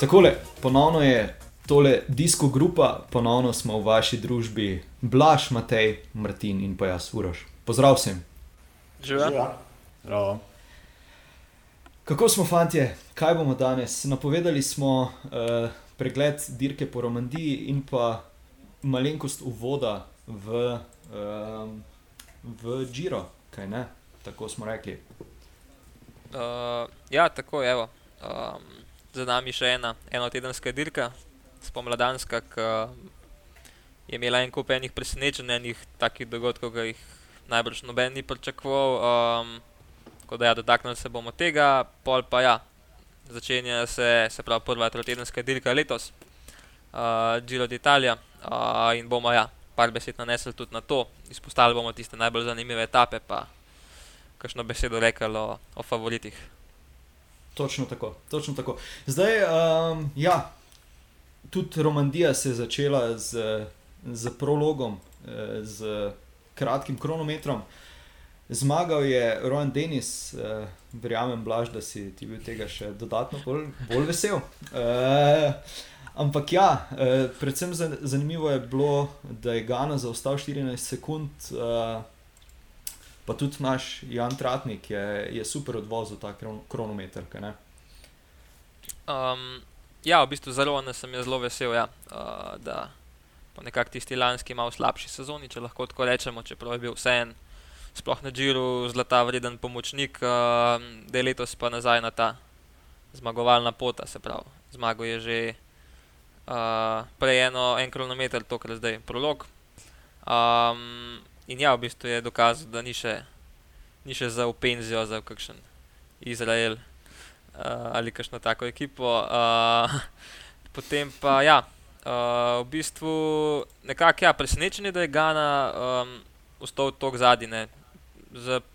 Takole, ponovno je tole disko grupa, ponovno smo v vaši družbi, Blaž, Matej, Martin in pa jaz, Uroš. Pozdrav vsem. Živijo. Kako smo, fanti, kaj bomo danes? Napovedali smo uh, pregled dirke po Romandiji in pa malenkost uvoda v, uh, v Giro, kaj ne? Tako smo rekli. Uh, ja, tako je. Um, za nami še ena enotedenska dirka, spomladanska, ki je imela en kup enih presenečenj, enih takih dogodkov, ki jih najbrž noben ni pričakoval. Um, tako da, ja, dotaknili se bomo tega, pol pa ja, začenja se, se pravi, prva enotedenska dirka letos, uh, Giro d'Italia, uh, in bomo ja, par besed nanesli tudi na to, izpostavili bomo tiste najbolj zanimive etape. Kakšno besedo rekel o, o favoritih? Točno tako, točno tako. Zdaj, um, ja, tudi Romandija se je začela z, z prologom, eh, z kratkim kronometrom. Zmagal je Rojan Denis, eh, verjamem, Blaž, da si ti bil tega še dodatno bolj, bolj vesel. Eh, ampak ja, eh, predvsem zanimivo je bilo, da je Gana zaostal 14 sekund. Eh, pa tudi naš Jan Tratnik je, je super odvozil ta kron, kronometer. Um, ja, v bistvu zelo sem zelo vesel, ja, uh, da po nekakšni tisti lanski malo slabši sezoni, če lahko tako rečemo, čeprav je bil vseeno, sploh na Džiru, zlata vreden pomočnik, uh, da je letos pa nazaj na ta zmagovalna pota, se pravi, zmago je že uh, prej eno, en kronometer, tokrat zdaj prolog. Um, In ja, v bistvu je dokazal, da ni še, ni še za upenzijo, za kakšen Izrael uh, ali kakšno tako ekipo. Uh, potem pa ja, uh, v bistvu nekako ja, presenečen je, da je Gana um, ostal tako zadnji.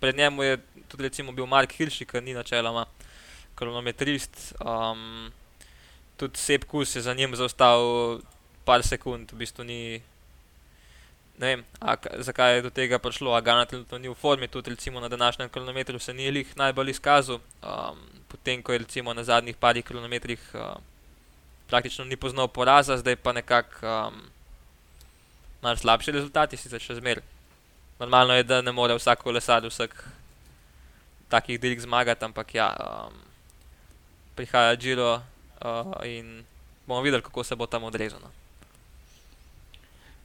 Pred njim je tudi recimo, bil Mark Hirši, ki ni načeloma kronometrist. Um, tudi Sepkus je za njim zaostal par sekund, v bistvu ni ne vem, a, zakaj je do tega prišlo, a Gana trenutno ni v formi, tudi recimo na današnjem kilometru se ni jih najbolj izkazal, um, potem ko je recimo na zadnjih parih kilometrih uh, praktično ni poznal poraza, zdaj pa nekako um, malo slabši rezultati, sicer še zmer. Normalno je, da ne more vsak kolesar vseh takih dirk zmagati, ampak ja, um, prihaja Giro uh, in bomo videli, kako se bo tam odrezano.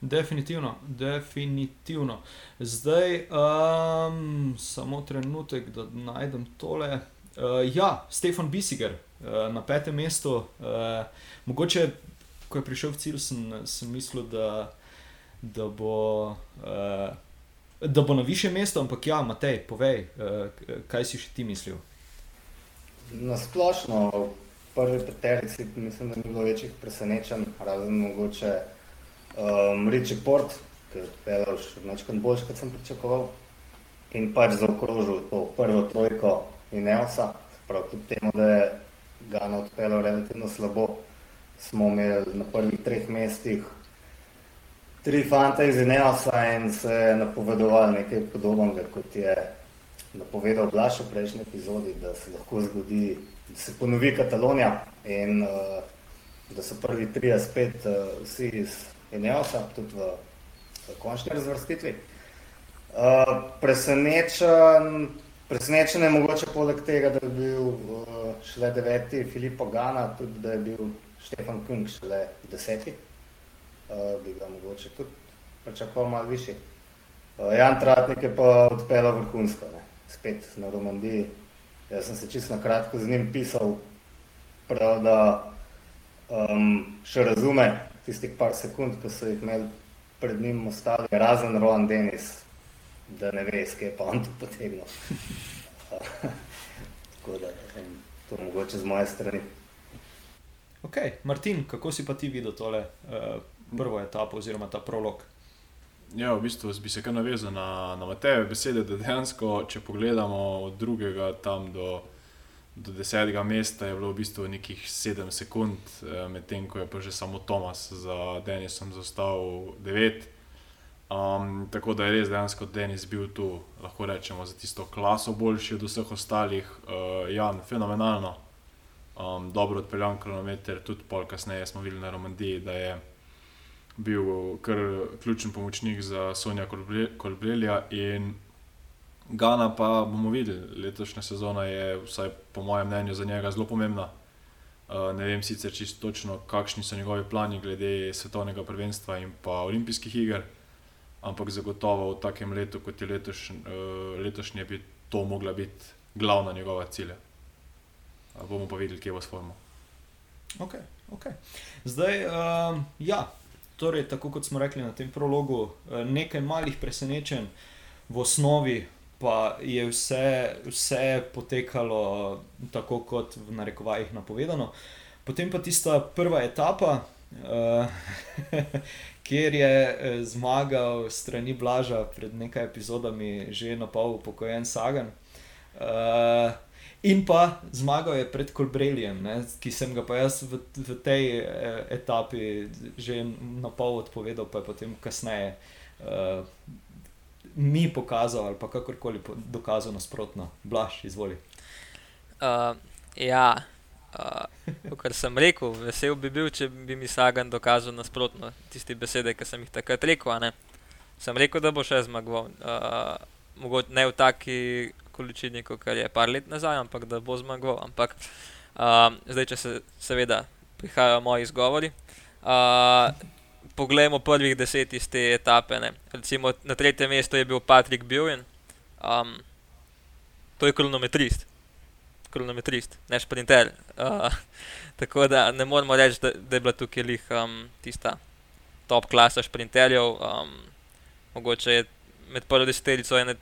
Definitivno, definitivno. Zdaj, um, samo trenutek, da najdem tole. Uh, ja, Stefan Bisiger uh, na petem mestu. Uh, mogoče, ko je prišel v cilj, sem, sem mislil, da, da, bo, uh, da bo na više mesto, ampak ja, Matej, povej, uh, kaj si še ti mislil. Na splošno, v prvi peterici, mislim, da ni bilo večjih presenečenj, razen mogoče um, Richie Port, ki je odpeljal še nekaj boljš, kot sem pričakoval, in pač zaokrožil to prvo trojko in Elsa. Prav kljub temu, da je Gana odpeljal relativno slabo, smo imeli na prvih treh mestih tri fante iz Elsa in se napovedovali nekaj podobnega, kot je napovedal Blaž v prejšnji epizodi, da se lahko zgodi, da se ponovi Katalonija in uh, da so prvi tri spet uh, vsi iz in ne vsa, tudi v, v končni razvrstitvi. Uh, presenečen, presenečen je mogoče poleg tega, da je bil uh, šele deveti Filipo Gana, tudi da je bil Štefan Kung šele deseti. Uh, bi ga mogoče tudi pričakoval malo višji. Uh, Jan Tratnik je pa odpeljal vrhunsko, ne? spet na Romandiji. Jaz sem se čisto na kratko z njim pisal, prav da um, še razume, tistih par sekund, ko so jih imeli pred njim ostali, razen Rohan Denis, da ne ve, skaj pa on to potegnil. Tako da to je mogoče z moje strani. Ok, Martin, kako si pa ti videl tole uh, prvo etapo oziroma ta prolog? Ja, v bistvu bi se kar navezal na, na Mateje besede, da dejansko, če pogledamo od drugega tam do do desetega mesta je bilo v bistvu nekih sedem sekund, eh, medtem ko je pa že samo Tomas za Denisom zaostal devet. Um, tako da je res dejansko Denis bil tu, lahko rečemo, za tisto klaso boljši od vseh ostalih. Uh, Jan, fenomenalno. um, dobro odpeljan kronometer, tudi pol kasneje smo videli na Romandiji, da je bil kar ključen pomočnik za Sonja Kolbrelja in Gana pa bomo videli, letošnja sezona je, vsaj po mojem mnenju, za njega zelo pomembna. Uh, ne vem sicer čisto točno, kakšni so njegovi plani glede svetovnega prvenstva in pa olimpijskih iger, ampak zagotovo v takem letu, kot je letoš, uh, letošnje, bi to mogla biti glavna njegova cilja. Uh, bomo pa videli, kje bo s formo. Okay, okay. Zdaj, um, ja, torej, tako kot smo rekli na tem prologu, nekaj malih presenečenj v osnovi pa je vse, vse potekalo tako, kot v narekovajih napovedano. Potem pa tista prva etapa, uh, kjer je eh, zmagal strani Blaža pred nekaj epizodami, že na pol upokojen Sagan. Uh, In pa zmagal je pred Kolbreljem, ne, ki sem ga pa jaz v, v tej etapi že na pol odpovedal, pa je potem kasneje uh, mi pokazal ali pa kakorkoli dokazal nasprotno. Blaž, izvoli. Uh, ja, uh, kar sem rekel, vesel bi bil, če bi mi Sagan dokazal nasprotno tiste besede, ki sem jih takrat rekel. Sem rekel, da bo še zmagoval. Uh, mogoče ne v taki količini, kot je par let nazaj, ampak da bo zmagoval. Ampak uh, zdaj, če se seveda prihajajo moji izgovori. Uh, poglejmo prvih deset iz te etape. Ne. Recimo na tretjem mestu je bil Patrick Bjorn, um, to je kronometrist, kronometrist, ne šprinter. Uh, tako da ne moremo reči, da, da je bila tukaj lih um, tista top klasa šprinterjev. Um, mogoče je med prvo deseterico ene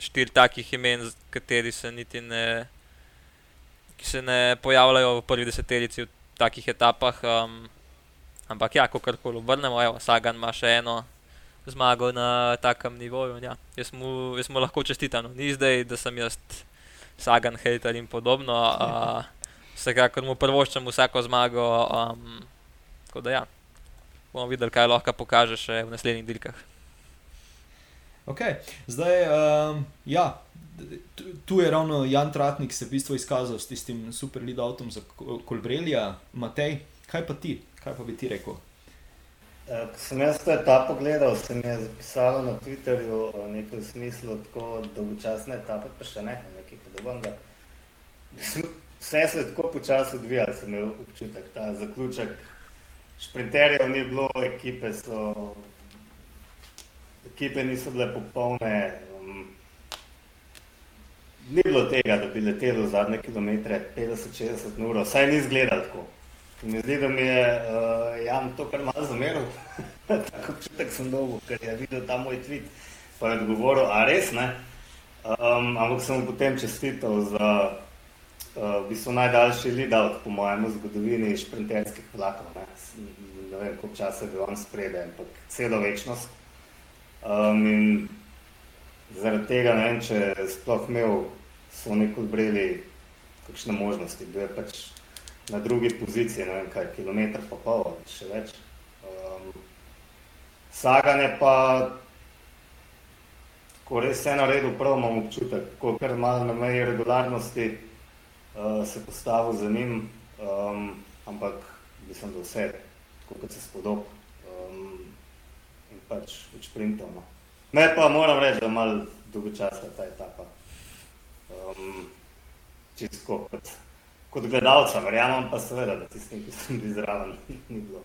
štiri takih imen, kateri se niti ne. Ki se ne pojavljajo v prvi deseterici v takih etapah, um, Ampak ja, ko karkoli obrnemo, evo, Sagan ima še eno zmago na takem nivoju. Ja. Jaz, mu, jaz mu lahko čestitam, no. ni zdaj, da sem jaz Sagan, hater in podobno. Uh, vsekakor mu prvoščam vsako zmago. Um, tako da ja, bomo videli, kaj lahko pokaže še v naslednjih dirkah. Ok, zdaj, um, ja, tu je ravno Jan Tratnik se v bistvu izkazal s tistim super lead avtom za Kolbrelja. Matej, kaj pa ti? Kaj pa bi ti rekel? Eh, ko sem jaz to etapo gledal, se mi je zapisalo na Twitterju eh, v smislu tako dolgočasne etape, pa še ne, nekaj podobnega. Vse se je tako počasi odvijalo, sem imel občutek, ta zaključek. Šprinterjev ni bilo, ekipe, so, ekipe niso bile popolne. Um, ni bilo tega, da bi letelo zadnje kilometre 50-60 ur, vsaj ni izgledalo tako. Mi zdi, da mi je uh, Jan to kar malo zameril, tako občutek sem dolgo, ker je videl ta moj tweet, pa je odgovoril, a res ne. Um, ampak sem potem čestital za uh, v bistvu najdaljši lead-out po mojem zgodovini šprinterskih vlakov. Ne. ne vem, koliko časa je bil on spredaj, ampak celo večnost. Um, in zaradi tega ne vem, če sploh imel Sonic odbreli kakšne možnosti, bil je pač na drugi poziciji, ne vem kaj, kilometr pa pol, še več. Um, Sagane pa, ko res vse naredil prav, imam občutek, ko kar malo na meji regularnosti uh, se postavil za njim, um, ampak mislim, da vse, tako kot se spodob um, in pač več printov. No. Me pa moram reči, da malo dolgočasna ta etapa. Um, čisto kot kot gledalca, verjamem pa seveda, da tistim, ki sem bil zraven, ni bilo,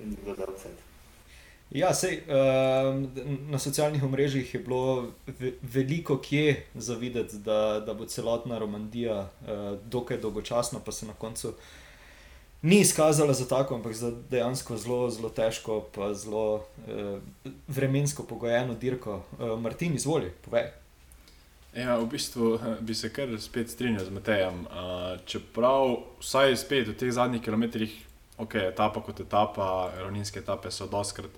ni bilo da vse. Ja, sej, uh, na socialnih omrežjih je bilo ve veliko kje zavideti, da, da bo celotna Romandija uh, dokaj dolgočasna, pa se na koncu ni izkazala za tako, ampak za dejansko zelo, zelo težko, pa zelo uh, vremensko pogojeno dirko. Uh, Martin, izvoli, povej. Ja, v bistvu bi se kar spet strinjal z Matejem. Čeprav vsaj spet v teh zadnjih kilometrih, ok, etapa kot etapa, ravninske etape so doskrat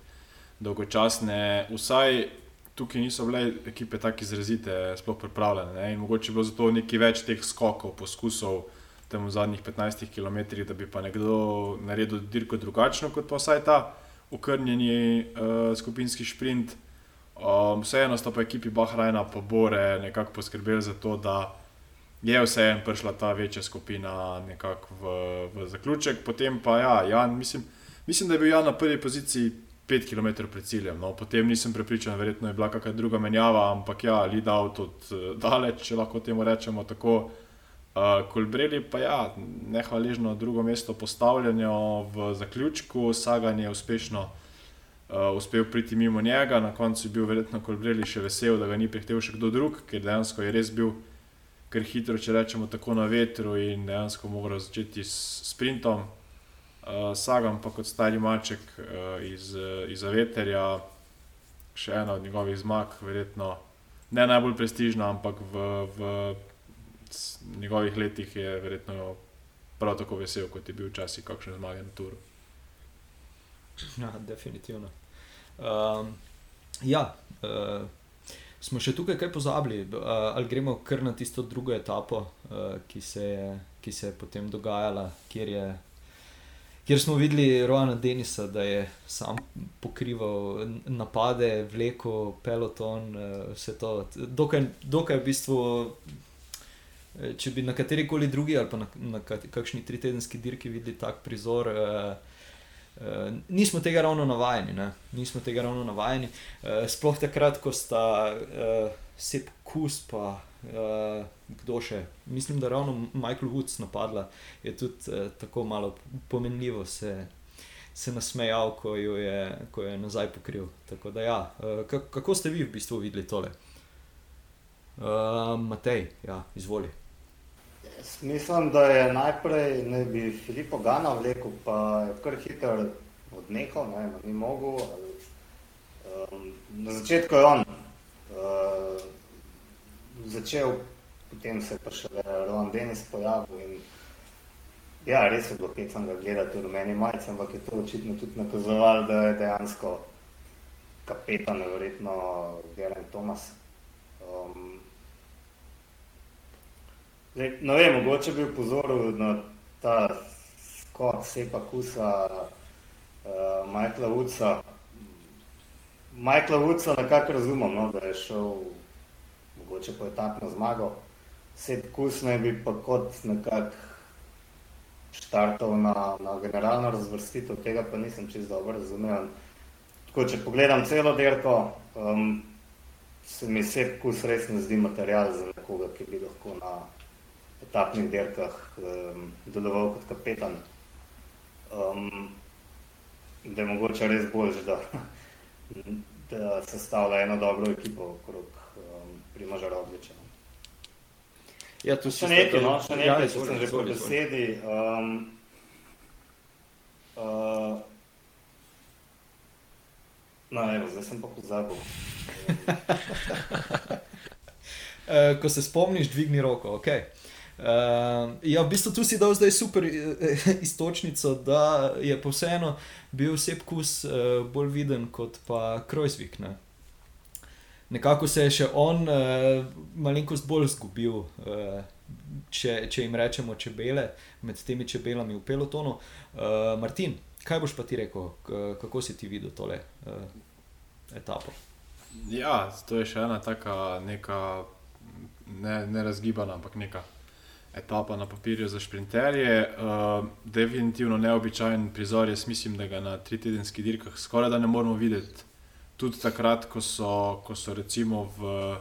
dolgočasne, vsaj tukaj niso bile ekipe tako izrazite, sploh pripravljene. Ne? In mogoče je bilo zato nekaj več teh skokov, poskusov tam v zadnjih 15 km, da bi pa nekdo naredil dirko drugačno kot pa vsaj ta okrnjeni uh, skupinski sprint. Um, vseeno sta pa ekipi Bahrajna in Bore nekako poskrbeli za to, da je vseeno prišla ta večja skupina v, v zaključek. Potem pa ja, Jan, mislim, mislim, da je bil Jan na prvi poziciji 5 km pred ciljem. No, potem nisem prepričan, verjetno je bila kakšna druga menjava, ampak ja, Lida avto od uh, daleč, če lahko temu rečemo tako. Uh, Kolbreli pa ja, nehvaližno drugo mesto postavljanja v zaključku, Sagan je uspešno uh, uspel priti mimo njega, na koncu je bil verjetno Kolbreli še vesel, da ga ni prihtel še kdo drug, ker dejansko je res bil kar hitro, če rečemo tako na vetru in dejansko moral začeti s sprintom. Uh, Sagan pa kot stari maček uh, iz, iz Aveterja, še ena od njegovih zmag, verjetno ne najbolj prestižna, ampak v, v njegovih letih je verjetno prav tako vesel, kot je bil včasih kakšne zmage na turu. Ja, definitivno. Um, ja, uh, smo še tukaj kaj pozabili, uh, ali gremo kar na tisto drugo etapo, uh, ki, se je, ki se je potem dogajala, kjer, je, kjer smo videli Rojana Denisa, da je sam pokrival napade, vleko, peloton, uh, vse to. Dokaj, dokaj v bistvu. Če bi na kateri koli drugi ali pa na, na kakšni tri tedenski dirki videli tak prizor, uh, Uh, nismo tega ravno navajeni. Ne? Nismo tega ravno navajeni. Uh, sploh takrat, ko sta uh, Sep Kus, pa uh, kdo še, mislim, da ravno Michael Woods napadla, je tudi uh, tako malo pomenljivo se, se nasmejal, ko jo, je, ko jo je nazaj pokril. Da, ja, uh, kako ste vi v bistvu videli tole? Uh, Matej, ja, izvoli. Mislim, da je najprej ne bi Filipo Gana vlekel, pa je kar hiter odnehal, ne, ni mogel. Um, na začetku je on uh, začel, potem se je pa še Roland Denis pojavil in ja, res je bilo hecam ga gledati v rumeni majici, ampak je to očitno tudi nakazoval, da je dejansko kapetan, verjetno Geraint Thomas. Um, Zdaj, ne vem, mogoče bi upozoril na ta skok sepa kusa uh, Michaela Woodsa. Michaela Woodsa nekako razumem, no, da je šel mogoče po etapno zmago. Sep kus naj bi pa kot nekako štartov na, na generalno razvrstitev, tega pa nisem čisto dobro razumel. Tako, če pogledam celo dirko, um, se mi sep kus res ne zdi material za nekoga, ki bi lahko na etapnih dirkah um, deloval kot kapetan. Um, da je mogoče res bolj, da, da se stavlja eno dobro ekipo okrog um, Primoža Rogliča. No. Ja, tu še nekaj, no, še nekaj, ja, če sem že po besedi. Um, uh, no, evo, zdaj sem pa pozabil. uh, ko se spomniš, dvigni roko, okej. Uh, ja, v bistvu tu si dal zdaj super uh, istočnico, da je pa vseeno bil Sepkus uh, bolj viden kot pa Krojzvik. Ne? Nekako se je še on uh, malenkost bolj zgubil, uh, če, če jim rečemo čebele, med temi čebelami v pelotonu. Uh, Martin, kaj boš pa ti rekel, kako si ti videl tole uh, etapo? Ja, to je še ena taka, neka, ne, ne razgibana, ampak neka etapa na papirju za sprinterje. Uh, definitivno neobičajen prizor, jaz mislim, da ga na tri tedenskih dirkah skoraj da ne moremo videti. Tudi takrat, ko so, ko so recimo v,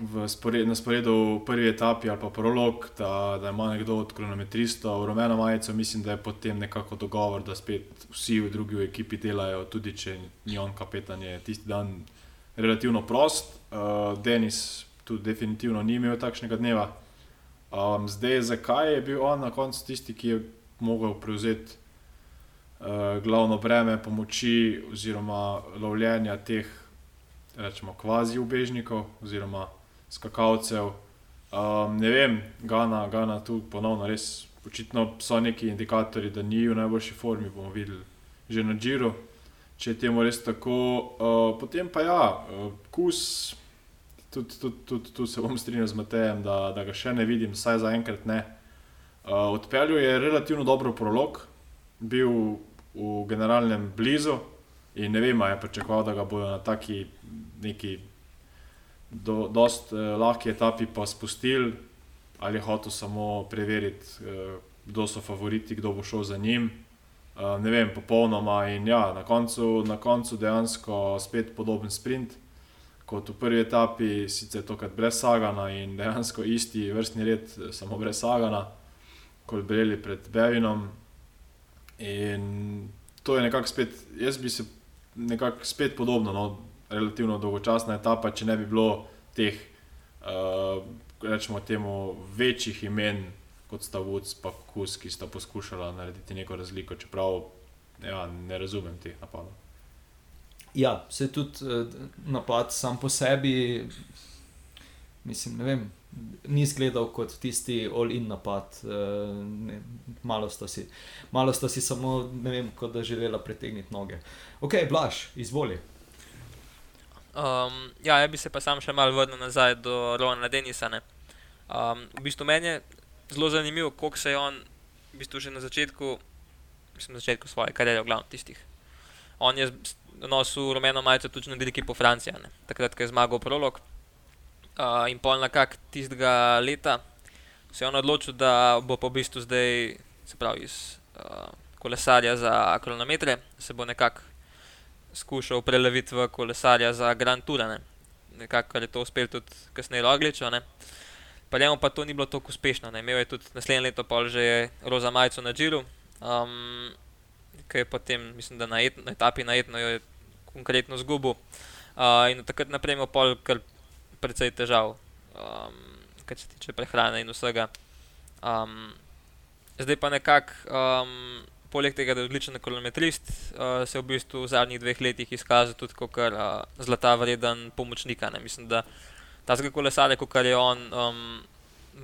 v spored, na sporedu prvi etapi ali pa prolog, da, da ima nekdo od kronometristov rumeno majico, mislim, da je potem nekako dogovor, da spet vsi v drugi v ekipi delajo, tudi če ni on kapetan, je tisti dan relativno prost. Uh, Denis tudi definitivno ni imel takšnega dneva. Um, zdaj, zakaj je bil on na koncu tisti, ki je mogel prevzeti uh, glavno breme pomoči oziroma lovljenja teh, rečemo, kvazi ubežnikov oziroma skakalcev? Um, ne vem, Gana, Gana tu ponovno res. Očitno so neki indikatorji, da ni v najboljši formi, bomo videli že na Džiru. Če je temu res tako, uh, potem pa ja, uh, kus tudi tud, tud, tud se bom strinjal z Matejem, da, da ga še ne vidim, vsaj za enkrat ne. Uh, odpeljal je relativno dobro prolog, bil v generalnem blizu in ne vem, je pričakoval, da ga bodo na taki neki do, dost uh, lahki etapi pa spustili, ali je hotel samo preveriti, uh, kdo so favoriti, kdo bo šel za njim. Uh, ne vem, popolnoma. In ja, na koncu, na koncu dejansko spet podoben sprint kot v prvi etapi, sicer tokrat brez Sagana in dejansko isti vrstni red, samo brez Sagana, kot Breli pred Bevinom. In to je nekako spet, jaz bi se nekako spet podobno, no, relativno dolgočasna etapa, če ne bi bilo teh, uh, rečemo, temu večjih imen, kot sta Woods in Kus, ki sta poskušala narediti neko razliko, čeprav ja, ne razumem teh napadov. Ja, se tudi uh, napad sam po sebi, mislim, ne vem. Ni izgledal kot tisti all-in napad, uh, ne, malo, sta si, malo sta si samo, ne vem, kot da želela pretegniti noge. Ok, Blaž, izvoli. Um, ja, jaz bi se pa sam še malo vrnil nazaj do Rona Denisa. Um, v bistvu meni je zelo zanimivo, koliko se je on v bistvu že na začetku, mislim, na začetku svoje kariere, v glavnem tistih. On je nosil rumeno majico tudi na dirki po Franciji, ne? takrat, ko je zmagal prolog. Uh, in pol nekako tistega leta se je on odločil, da bo po bistvu zdaj, se pravi, iz uh, kolesarja za kronometre, se bo nekako skušal preleviti v kolesarja za Grand Tour. Ne? Nekako je to uspel tudi kasneje Rogličo. Pa njemu pa to ni bilo tako uspešno. Ne? Imel je tudi naslednje leto pol že roza majico na Džiru, um, ki je potem, mislim, da na, et, na etapi na etno jo je konkretno zgubil. Uh, in takrat naprej imel pol kar precej težav, um, kar se tiče prehrane in vsega. Um, zdaj pa nekako. Um, poleg tega, da je odličen kronometrist, uh, se je v bistvu v zadnjih dveh letih izkazal tudi kot uh, zlata vreden pomočnik. Mislim, da ta zgolj kolesar, kot je on, um,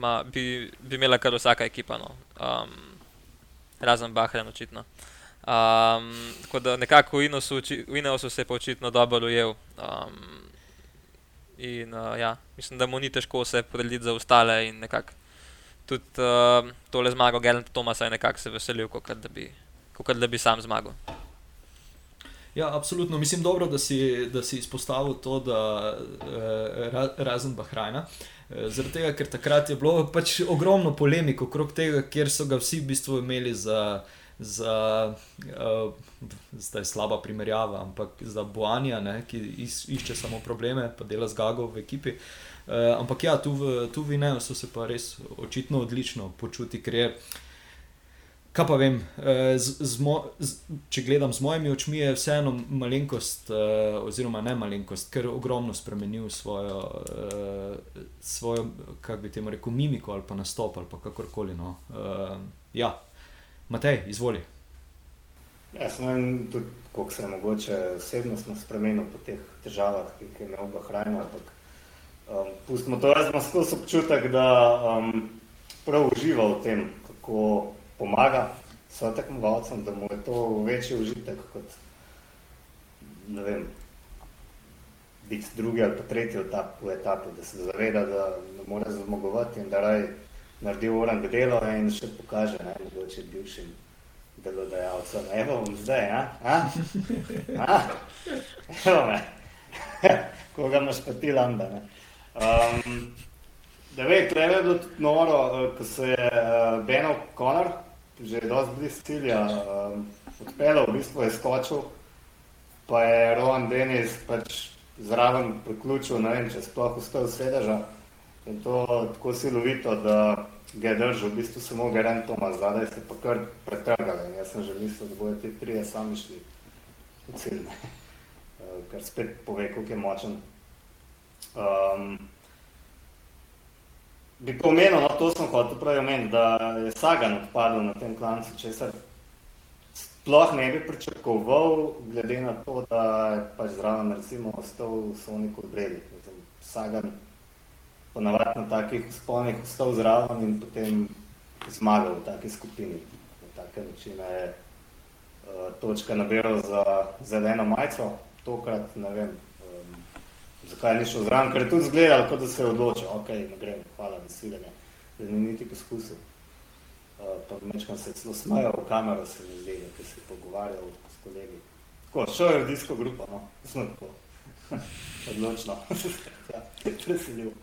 ma, bi, bi imela kar vsaka ekipa, no. um, razen Bahrein, očitno. Um, tako da nekako v Ineosu se je pa očitno dobro ujel. Um, in uh, ja, mislim, da mu ni težko se prediti za ostale in nekako tudi uh, tole zmago Gerlanda Tomasa je nekako se veselil, kot da, da bi sam zmagal. Ja, absolutno. Mislim, dobro, da si, da si izpostavil to, da eh, razen Bahrajna. Zaradi tega, ker takrat je bilo pač ogromno polemik okrog tega, ker so ga vsi v bistvu imeli za, za eh, zdaj slaba primerjava, ampak za Boanja, ne, ki is, išče samo probleme, pa dela z Gago v ekipi. Eh, Uh, ampak ja, tu v, tu v Neju so se pa res očitno odlično počuti, ker je. Kaj pa vem, eh, z, z mo, z, če gledam z mojimi očmi, je vseeno malenkost, uh, oziroma ne malenkost, ker ogromno spremenil svojo, uh, svojo kako bi temu rekel, mimiko ali pa nastop ali pa kakorkoli. No. Uh, ja, Matej, izvoli. Jaz ne vem, tudi koliko se je mogoče osebnostno spremenil po teh težavah, ki jih je imel v hrani. Um, pustimo to, jaz imam skozi občutek, da um, prav uživa v tem, kako pomaga svojim tekmovalcem, da mu je to večji užitek kot vem, biti drugi ali pa tretji v etapi, da se zaveda, da ne more zmagovati in da raj naredi orang delo in še pokaže, ne, mogoče bivšim delodajalcem. Evo bom zdaj, ja? A? A? Evo me. Koga imaš pa ti landa, ne? Um, da ve, treba je bilo tudi noro, uh, ko se je uh, Beno Konor, že dosti blizu cilja, um, odpeljal, v bistvu je skočil, pa je Rowan Dennis pač zraven priključil, ne vem, če sploh uspel sedeža. In to tako silovito, da ga je držal, v bistvu samo Geren Tomas, zadaj se pa kar pretrgali. In jaz sem že mislil, da bodo ti trije sami šli v cilj. Uh, kar spet pove, koliko je močen. Um, bi pomenil, no, to sem hotel prej omeniti, da je Sagan odpadel na tem klancu, če se sploh ne bi pričakoval, glede na to, da je pač zraven recimo ostal Sonic odbredi. Sagan ponavadi na takih spolnih ostal zraven in potem zmagal v taki skupini. Na take načine je uh, točka nabiral za zeleno majco, tokrat ne vem, zakaj ni šel zraven, ker je tudi zgledal, kot da se je odločil, ok, ne grem, hvala, veseljenje, da ni niti poskusil. Uh, pa vmečkam se celo smajal v kamero, se mi zdi, ker se je pogovarjal s kolegi. Tako, šel je v disko grupo, no, smo tako. Odločno. ja, preselil.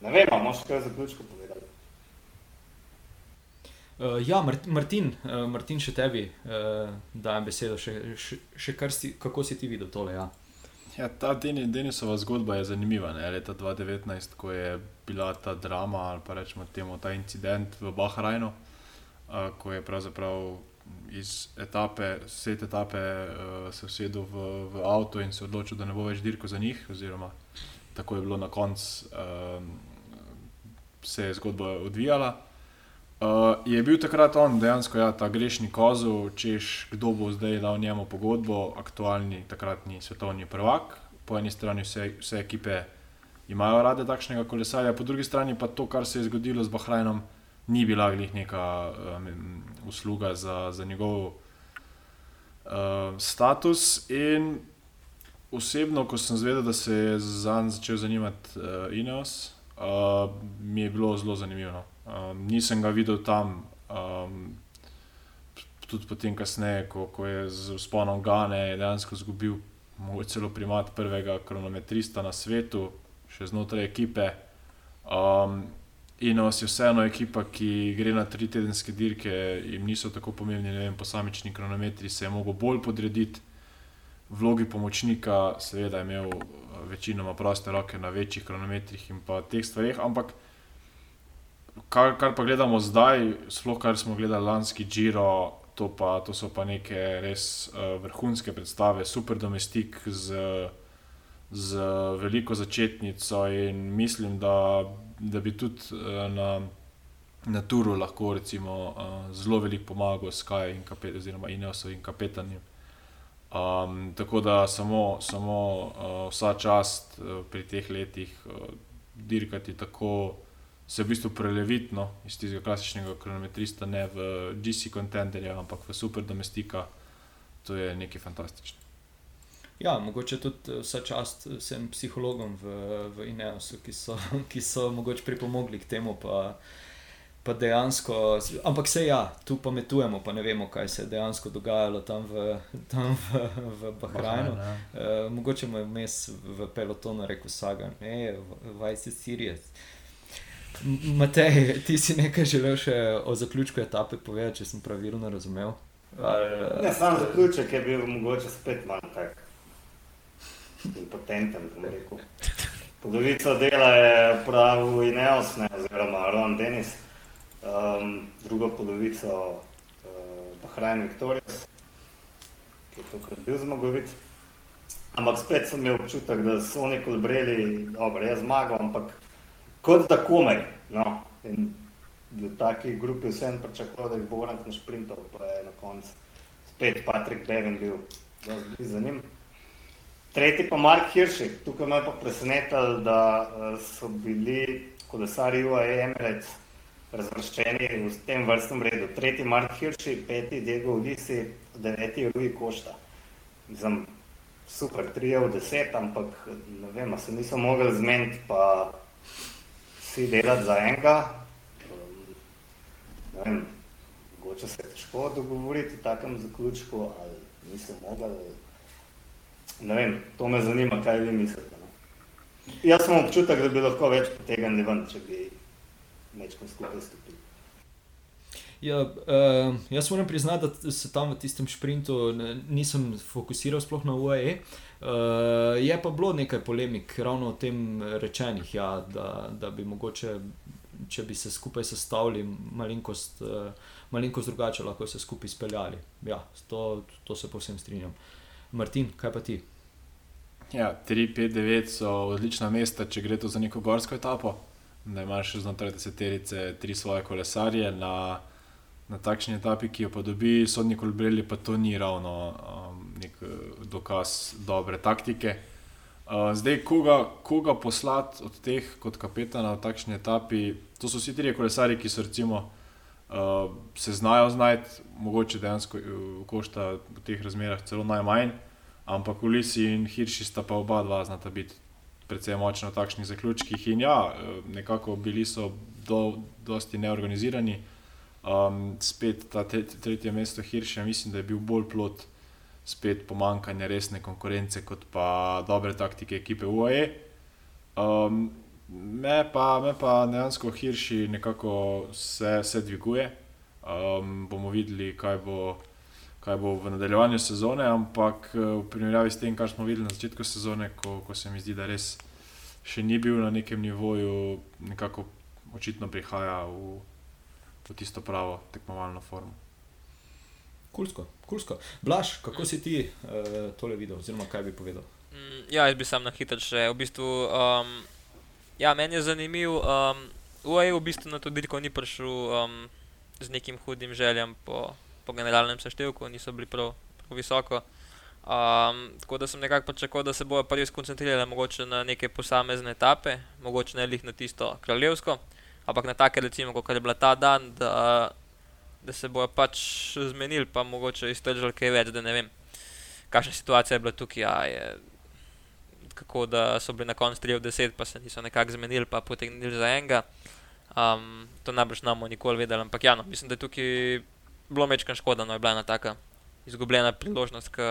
Ne vem, ali imaš kaj zaključko povedati? Uh, ja, Mart Martin, uh, Martin, še tebi uh, dajem besedo, še, še, še si, kako si ti videl tole. Ja. Ja, ta Denisova zgodba je zanimiva. Ne? Leta 2019, ko je bila ta drama ali pa rečemo temu ta incident v Bahrajnu, uh, ko je pravzaprav iz etape, vse te etape, uh, se usedel v, v avto in se odločil, da ne bo več dirko za njih, oziroma tako je bilo na koncu, um, se je zgodba odvijala. Uh, je bil takrat on dejansko ja, ta grešni kozel, češ kdo bo zdaj dal njemu pogodbo, aktualni takratni svetovni prvak. Po eni strani vse, vse ekipe imajo rade takšnega kolesarja, po drugi strani pa to, kar se je zgodilo z Bahrajnom, ni bila glih neka um, usluga za, za njegov uh, status. In osebno, ko sem zvedel, da se je za njim začel zanimati uh, Ineos, uh, mi je bilo zelo zanimivo. Um, nisem ga videl tam, um, tudi potem, kasneje, ko, ko je z usponom Gane dejansko izgubil celo primat prvega kronometrista na svetu, še znotraj ekipe. Um, In os je vseeno ekipa, ki gre na tri tedenske dirke, jim niso tako pomembni, ne vem, posamični kronometri, se je mogel bolj podrediti vlogi pomočnika, seveda je imel eh, večinoma proste roke na večjih kronometrih in pa teh stvarih. Ampak kar, kar pa gledamo zdaj, sploh kar smo gledali lanski Giro, to, pa, to so pa neke res uh, vrhunske predstave, super domestik z, z veliko začetnico in mislim, da da bi tudi uh, na, na Turu lahko recimo, uh, zelo veliko pomagal Sky in kapet, oziroma Ineosu in kapetanjem. Um, tako da samo, samo uh, vsa čast uh, pri teh letih uh, dirkati tako, se v bistvu preleviti no, iz tistega klasičnega kronometrista, ne v GC kontenderja, ampak v super domestika, to je nekaj fantastičnega. Ja, mogoče tudi vse čast vsem psihologom v, v Ineosu, ki so, ki so mogoče pripomogli k temu. Pa, pa dejansko, ampak se ja, tu pametujemo, pa ne vemo, kaj se je dejansko dogajalo tam v, tam v, v Bahrajnu. Ja. E, mogoče mu je vmes v pelotonu rekel: Sagan, ne, vajci Sirije. Matej, ti si nekaj želel še o zaključku etape povedati, če sem pravilno razumel? Ne, sam zaključek je bil mogoče spet manj tak impotenten. Polovico dela je pravil Ineos, ne, oziroma Ron Dennis, um, drugo polovico uh, Bahrajn Viktorius, ki je tokrat bil zmagovit. Ampak spet sem imel občutek, da so oni kolbreli, dobro, jaz zmagam, ampak kot da komaj. No. In v taki grupi vsem pričakoval, da jih bo Vorank našprintal, pa je na koncu spet Patrick Bevin bil za njim. Tretji pa Mark Hiršek. Tukaj me je pa presenetilo, da eh, so bili kolesari UAE Emirates razvrščeni v tem vrstnem redu. Tretji Mark Hiršek, peti Diego Ulisi, deveti Rui Košta. Mislim, super, tri je v deset, ampak ne vem, se niso mogli zmeniti pa vsi delati za enega. Ne vem, mogoče se je težko dogovoriti v takem zaključku, ali niso mogli. Ne vem, to me zanima, kaj vi mislite. No? Jaz sem občutek, da bi lahko več potegnili ven, če bi večkrat skupaj stopili. Ja, uh, jaz moram priznati, da se tam v tistem sprintu nisem fokusiral sploh na UAE. Uh, eh, je pa bilo nekaj polemik ravno o tem rečenih, ja, da, da bi mogoče, če bi se skupaj sestavili, malenkost, uh, malenkost drugače lahko se skupaj speljali. Ja, to, to se povsem strinjam. Martin, kaj pa ti? Ja, 3, 5, 9 so odlična mesta, če gre to za neko gorsko etapo. Da imaš znotraj deseterice tri svoje kolesarje na, na takšni etapi, ki jo pa dobi sodni kolbreli, pa to ni ravno um, nek dokaz dobre taktike. Uh, zdaj, koga, koga poslati od teh kot kapetana v takšni etapi, to so vsi tri kolesari, ki so recimo. Uh, se znajo znajti, mogoče dejansko uh, košta v teh razmerah celo najmanj, ampak Ulisi in Hirši sta pa oba dva znata biti precej močna v takšnih zaključkih. In ja, uh, nekako bili so do, dosti neorganizirani. Um, spet ta tretje mesto Hirša, mislim, da je bil bolj plot spet pomankanje resne konkurence, kot pa dobre taktike ekipe UAE. Um, me, pa, me pa dejansko Hirši nekako se, se dviguje. Um, bomo videli, kaj bo, kaj bo v nadaljevanju sezone, ampak eh, v primerjavi s tem, kar smo videli na začetku sezone, ko, ko se mi zdi, da res še ni bil na nekem nivoju, nekako očitno prihaja v, v tisto pravo tekmovalno formo. Kulsko, kulsko. Blaž, kako si ti uh, tole videl, oziroma kaj bi povedal? Mm, ja, jaz bi sam na hitro še. V bistvu, um, ja, meni je zanimivo. Um, UAE v bistvu na to dirko ni prišel um, z nekim hudim željem po, po generalnem seštevku, niso bili prav, prav visoko. Um, tako da sem nekako pričakoval, da se bodo prvi skoncentrirali mogoče na neke posamezne etape, mogoče ne lih na tisto kraljevsko, ampak na take, recimo, kot je bila ta dan, da, da se bodo pač zmenili, pa mogoče iztržili kaj več, da ne vem, kakšna situacija je bila tukaj. Ja, je, kako da so bili na koncu 3 od 10, pa se niso nekako zmenili, pa potegnili za enega. Um, to najbrž ne bomo nikoli vedeli, ampak ja, no, mislim, da je tukaj bilo mečkam škoda, no je bila ena taka izgubljena priložnost, ki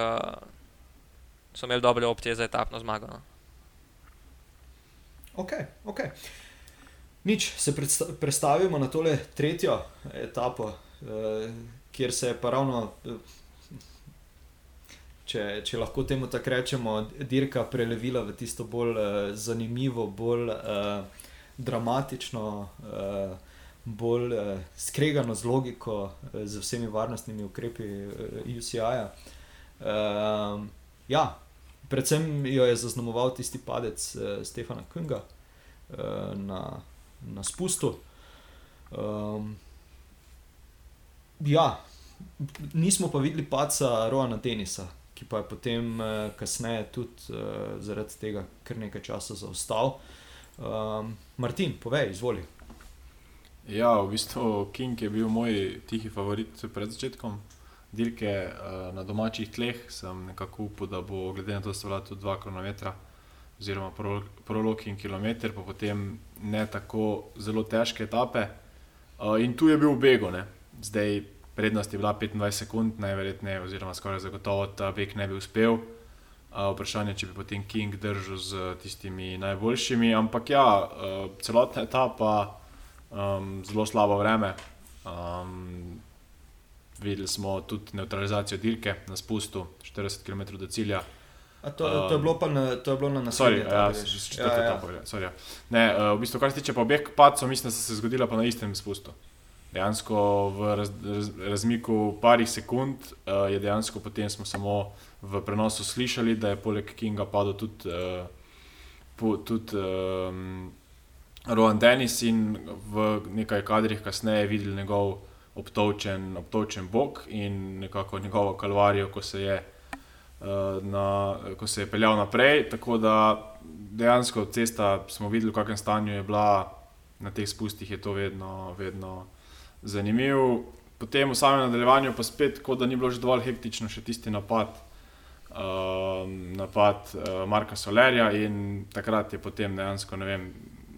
so imeli dobre opcije za etapno zmago. No. Ok, ok. Nič, se predstavimo na tole tretjo etapo, eh, kjer se je pa ravno, eh, če, če lahko temu tako rečemo, dirka prelevila v tisto bolj eh, zanimivo, bolj eh, dramatično. Eh, bolj uh, skregano z logiko, uh, z vsemi varnostnimi ukrepi eh, UCI-ja. Uh, ja, predvsem jo je zaznamoval tisti padec uh, Stefana Kunga uh, na, na spustu. Um, ja, nismo pa videli paca Roana Denisa. Ki pa je potem uh, kasneje tudi uh, zaradi tega kar nekaj časa zaostal. Um, Martin, povej, izvoli. Ja, v bistvu King je bil moj tihi favorit pred začetkom dirke uh, na domačih tleh. Sem nekako upal, da bo glede na to, da so bila tu dva km, oziroma prolog in kilometr, pa potem ne tako zelo težke etape. Uh, in tu je bil bego, ne? zdaj prednost je bila 25 sekund, najverjetneje, oziroma skoraj zagotovo ta beg ne bi uspel. Uh, vprašanje je, če bi potem King držal z tistimi najboljšimi, ampak ja, uh, celotna etapa um, zelo slabo vreme. Um, videli smo tudi neutralizacijo dirke na spustu, 40 km do cilja. To, to, je bilo na, to je bilo na naslednjem mestu. Ja, ja, ja. ja. Ne, uh, v bistvu, kar se tiče obeh pacov, mislim, da so se zgodila na istem spustu. Dejansko v raz, raz, razmiku parih sekund uh, je dejansko potem smo samo v prenosu slišali, da je poleg Kinga padel tudi, uh, po, tudi um, Rohan Dennis in v nekaj kadrih kasneje videli njegov obtočen, obtočen bok in nekako njegovo kalvarijo, ko se je, uh, na, ko se je peljal naprej. Tako da dejansko cesta smo videli, v kakšnem stanju je bila na teh spustih, je to vedno, vedno zanimivo. Potem v samem nadaljevanju pa spet, kot da ni bilo že dovolj hektično, še tisti napad. Uh, napad uh, Marka Solerja, in takrat je potem dejansko, ne vem,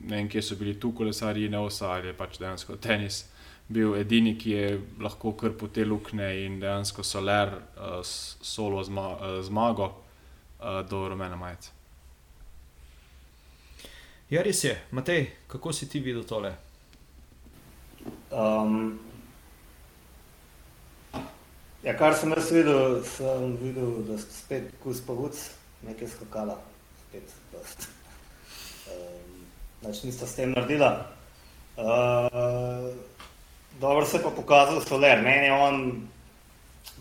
ne vem, kje so bili tu kolesarji, ne osa ali pač dejansko tenis. Bil edini, ki je lahko kar po te luknje in dejansko soler, uh, solo zma, uh, zmago uh, do rumene majice. Ja, res je. Matej, kako si ti videl tole? Um, ja, kar sem jaz videl, sem videl, da so spet kuspavuc, nekaj skakala, spet dost. Znači, nista s tem naredila. Uh, dobro se je pa pokazal Soler. Meni je on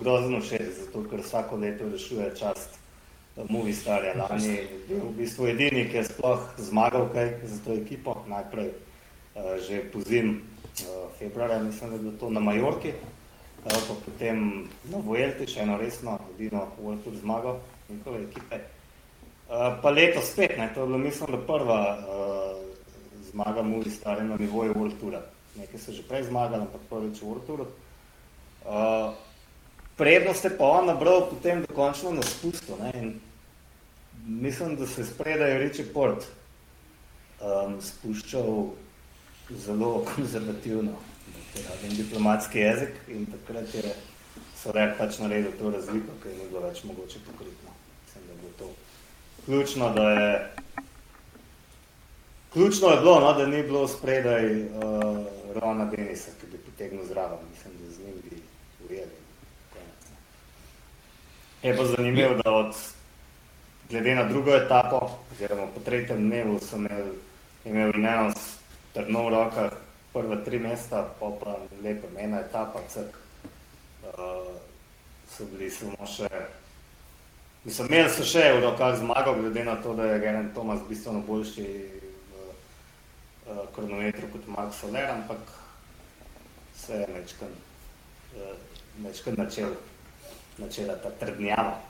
grozno všeč, zato ker vsako leto rešuje čast Movi Starja. Lani je bil v bistvu edini, ki je sploh zmagal kaj za to ekipo. Najprej uh, že pozim uh, februarja, mislim, da je bilo to na Majorki, uh, pa potem na Vuelti, še eno resno, edino World Tour zmagal njihove ekipe. Uh, pa leto spet, ne, to je bilo mislim, da prva uh, zmaga Muri stare na nivoju World Tour. Nekaj so že prej zmagali, ampak prvič v World Tour. Uh, prednost je pa on nabral potem dokončno na spustu. Ne? In mislim, da se spredaj Richie Port um, spuščal zelo konzervativno, rabim diplomatski jezik in takrat je Soler pač naredil to razliko, ker ni bilo več mogoče pokriti. No. Mislim, da je bilo to ključno, da je. Ključno je bilo, no, da ni bilo spredaj uh, Rona Denisa, ki bi pritegnil zraven. Mislim, da z njim bi ujeli. Je pa zanimivo, da od, glede na drugo etapo, oziroma po tretjem dnevu, sem imel, imel eno trdno v rokah, prva tri mesta, pa pa lepo, ena etapa, crk. Uh, so bili samo še, mislim, imeli so še v rokah zmago, glede na to, da je Geren Tomas bistveno boljši uh, kronometru kot Mark Soler, ampak vse je mečkan, uh, mečkan načel, načela ta trdnjava.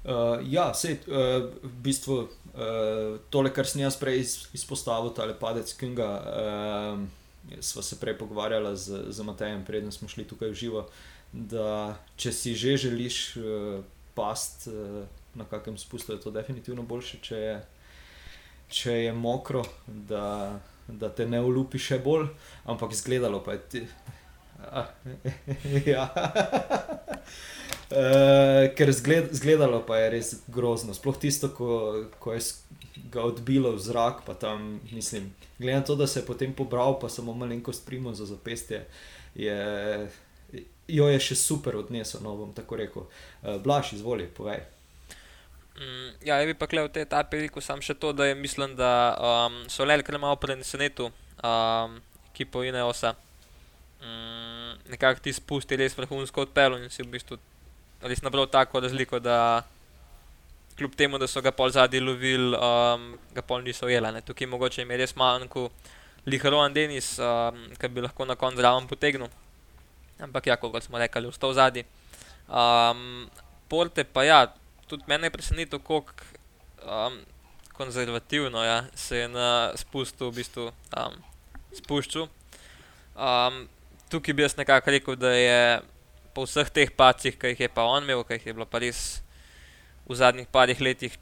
Uh, ja, sej, uh, v bistvu uh, tole, kar sem jaz prej izpostavil, ta padec Kinga, uh, sva se prej pogovarjala z, z Matejem, preden smo šli tukaj v živo, da če si že želiš uh, past uh, na kakem spustu, je to definitivno boljše, če je, če je mokro, da, da te ne ulupi še bolj, ampak izgledalo pa je ti. Ah, ja. Uh, ker zgled, zgledalo pa je res grozno. Sploh tisto, ko, ko je ga odbilo v zrak, pa tam, mislim, glede na to, da se je potem pobral, pa samo malenkost primo za zapestje, je, jo je še super odnesel, no bom tako rekel. Uh, Blaž, izvoli, povej. Mm, ja, je bi pa kle v tej etapi rekel sam še to, da je mislim, da um, so le kar malo prenesenetu um, ekipo Ineosa. Mm, nekako ti spusti res vrhunsko odpelo in si v bistvu res nabral tako razliko, da kljub temu, da so ga pol zadnji lovili, um, ga pol niso ujeli. Tukaj mogoče je res manjko Liharovan Denis, um, ki bi lahko na koncu zraven potegnil. Ampak ja, kot smo rekli, vstal zadnji. Um, porte pa ja, tudi mene je presenetilo, kako um, konzervativno ja, se je na spustu v bistvu um, spuščal. Um, tukaj bi jaz nekako rekel, da je po vseh teh pacih, ki jih je pa on imel, ki jih je bilo pa res v zadnjih parih letih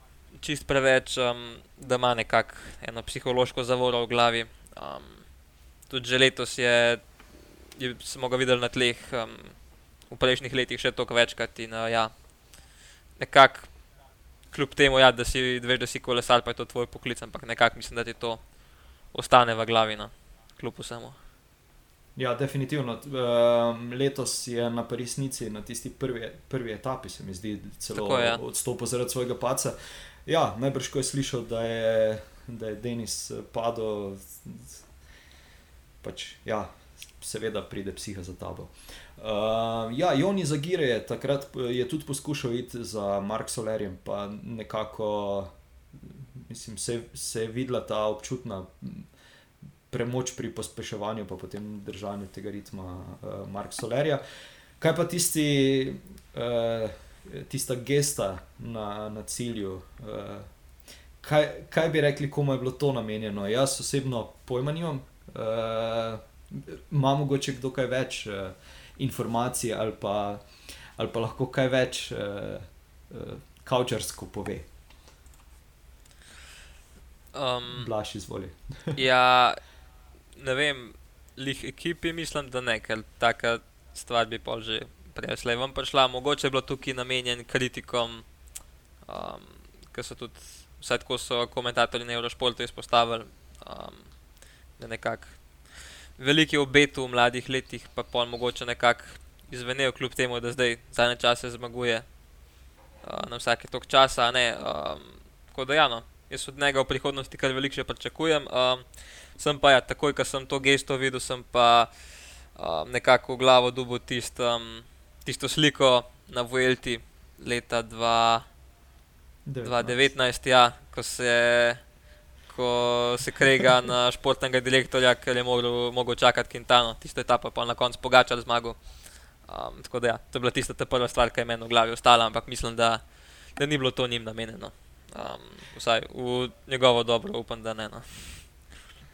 čist preveč, um, da ima nekako eno psihološko zavoro v glavi. Um, tudi že letos je, je smo ga videli na tleh, um, v prejšnjih letih še toliko večkrat in uh, ja, nekako. Kljub temu, ja, da si veš, da si kolesar, pa je to tvoj poklic, ampak nekako mislim, da ti to ostane v glavi, no, kljub vsemu. Ja, definitivno. Um, letos je na resnici, na tisti prvi, prvi etapi, se mi zdi, celo Tako, ja. odstopil zaradi svojega paca. Ja, najbrž, ko je slišal, da je, da je Denis padel, pač, ja, seveda pride psiha za tabo. Uh, ja, Joni Zagire je takrat je tudi poskušal iti za Mark Solerjem, pa nekako mislim, se, se je videla ta občutna premoč pri pospeševanju, pa potem držanju tega ritma uh, Marka Solerja. Kaj pa tisti, uh, tista gesta na, na cilju? Uh, kaj, kaj bi rekli, komu je bilo to namenjeno? Jaz osebno pojma nimam. Uh, Imamo mogoče kdo kaj več uh, informacij ali pa, ali pa lahko kaj več uh, uh, kaučarsko pove. Um, Blaž, izvoli. ja, ne vem, lih ekipi, mislim, da ne, ker taka stvar bi pol že prej vam prišla. Mogoče je bilo tukaj namenjen kritikom, um, ker so tudi, vsaj tako so komentatorji na Eurošportu izpostavili, um, da nekako veliki obet v mladih letih, pa pol mogoče nekako izvenejo, kljub temu, da zdaj zadnje čase zmaguje uh, na vsake tok časa. Ne, um, tako da, ja, no, jaz od njega v prihodnosti kar veliko še pričakujem. Um, sem pa ja, takoj, ko sem to gesto videl, sem pa um, nekako v glavo dubil tist, um, tisto sliko na Vuelti leta 2019, ja, ko se. Ko se krega na športnega direktorja, ker je mogel, mogel čakati Quintano, tisto etapo pa na koncu pogačal zmago. Um, tako da, ja, to je bila tista prva stvar, ki je meni v glavi ostala, ampak mislim, da, da ni bilo to njim namenjeno. Um, vsaj v njegovo dobro, upam, da ne. No.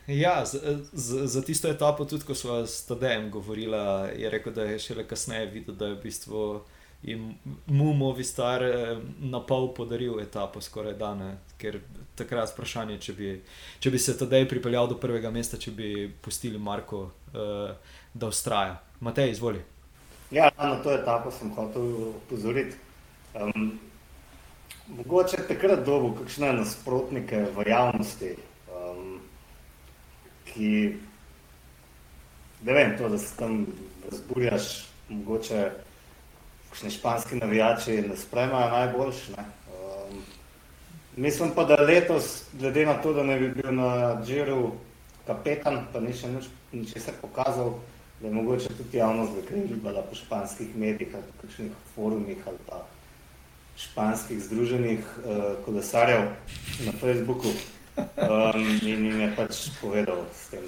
Ja, za tisto etapo, tudi ko smo s Tadejem govorili, je rekel, da je šele kasneje videl, da je v bistvu mu Movi Star eh, na pol podaril etapo, skoraj dan. Ker takrat je vprašanje, če bi, če bi se Tadej pripeljal do prvega mesta, če bi pustili Marko, uh, da ustraja. Matej, izvoli. Ja, na to etapo sem hotel upozoriti. Um, mogoče takrat dobo kakšne nasprotnike v javnosti, um, ki, ne vem, to, da se tam razburjaš, mogoče kakšne španski navijači ne spremajo najboljš. Ne? Um, mislim pa, da letos, glede na to, da ne bi bil na Džiru kapetan, pa ni še ničesar pokazal, da je mogoče tudi javnost zakrenila po španskih medijih ali kakšnih forumih ali pa španskih združenih uh, kolesarjev na Facebooku um, in jim je pač povedal s tem,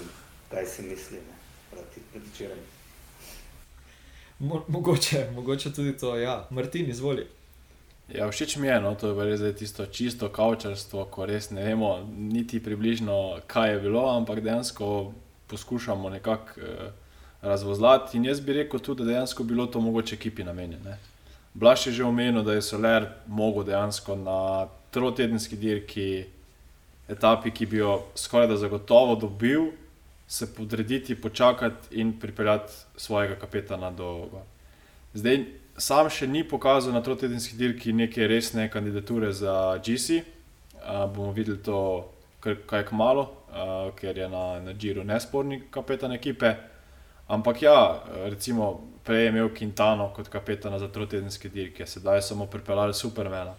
kaj si misli ne, proti, proti včeraj. Mo mogoče, mogoče tudi to, ja, Martin, izvoli. Ja, všeč mi je, no, to je res tisto čisto kavčarstvo, ko res ne vemo, niti približno, kaj je bilo, ampak dejansko poskušamo nekako. Uh, razvozlati. In jaz bi rekel tudi, da dejansko bilo to mogoče ekipi namenjeno. Blaž je že omenil, da je Soler mogel dejansko na trotedenski dirki, etapi, ki bi jo skoraj da zagotovo dobil, se podrediti, počakati in pripeljati svojega kapetana do. Zdaj, sam še ni pokazal na trotedenski dirki neke resne kandidature za GC. Uh, bomo videli to, kaj kmalo, uh, ker je na, na Džiru nesporni kapetan ekipe. Ampak ja, recimo, prej je imel Quintano kot kapetana za trotedenske dirke, sedaj samo pripeljali Supermana.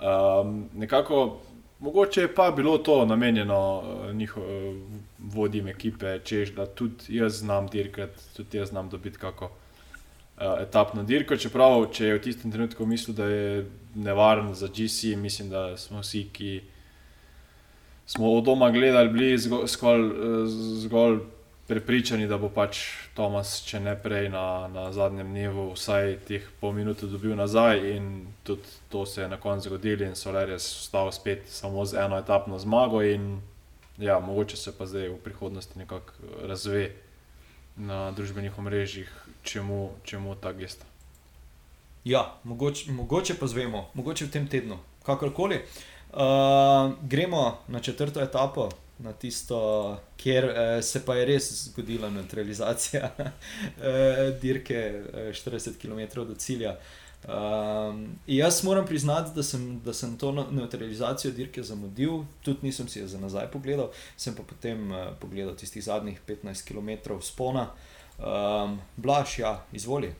Um, nekako, mogoče je pa bilo to namenjeno uh, njihovim uh, vodjem ekipe, češ da tudi jaz znam dirkati, tudi jaz znam dobiti kako uh, etapno dirko. Čeprav, če je v tistem trenutku mislil, da je nevaren za GC, mislim, da smo vsi, ki smo od doma gledali, bili zgolj. zgolj, zgolj prepričani, da bo pač Tomas, če ne prej na, na zadnjem dnevu, vsaj teh pol minute dobil nazaj. In tudi to se je na koncu zgodilo, in Soler je ostal spet samo z eno etapno zmago. In ja, mogoče se pa zdaj v prihodnosti nekako razve na družbenih omrežjih, čemu, čemu ta gesta. Ja, mogoče, mogoče pa zvemo, mogoče v tem tednu, kakorkoli. Uh, gremo na četrto etapo, na tisto, kjer eh, se pa je res zgodila neutralizacija eh, dirke eh, 40 km do cilja. Um, jaz moram priznati, da sem, da sem to neutralizacijo dirke zamudil, tudi nisem si jo za nazaj pogledal, sem pa potem uh, pogledal tistih zadnjih 15 km spona. Um, Blaž, ja, izvoli.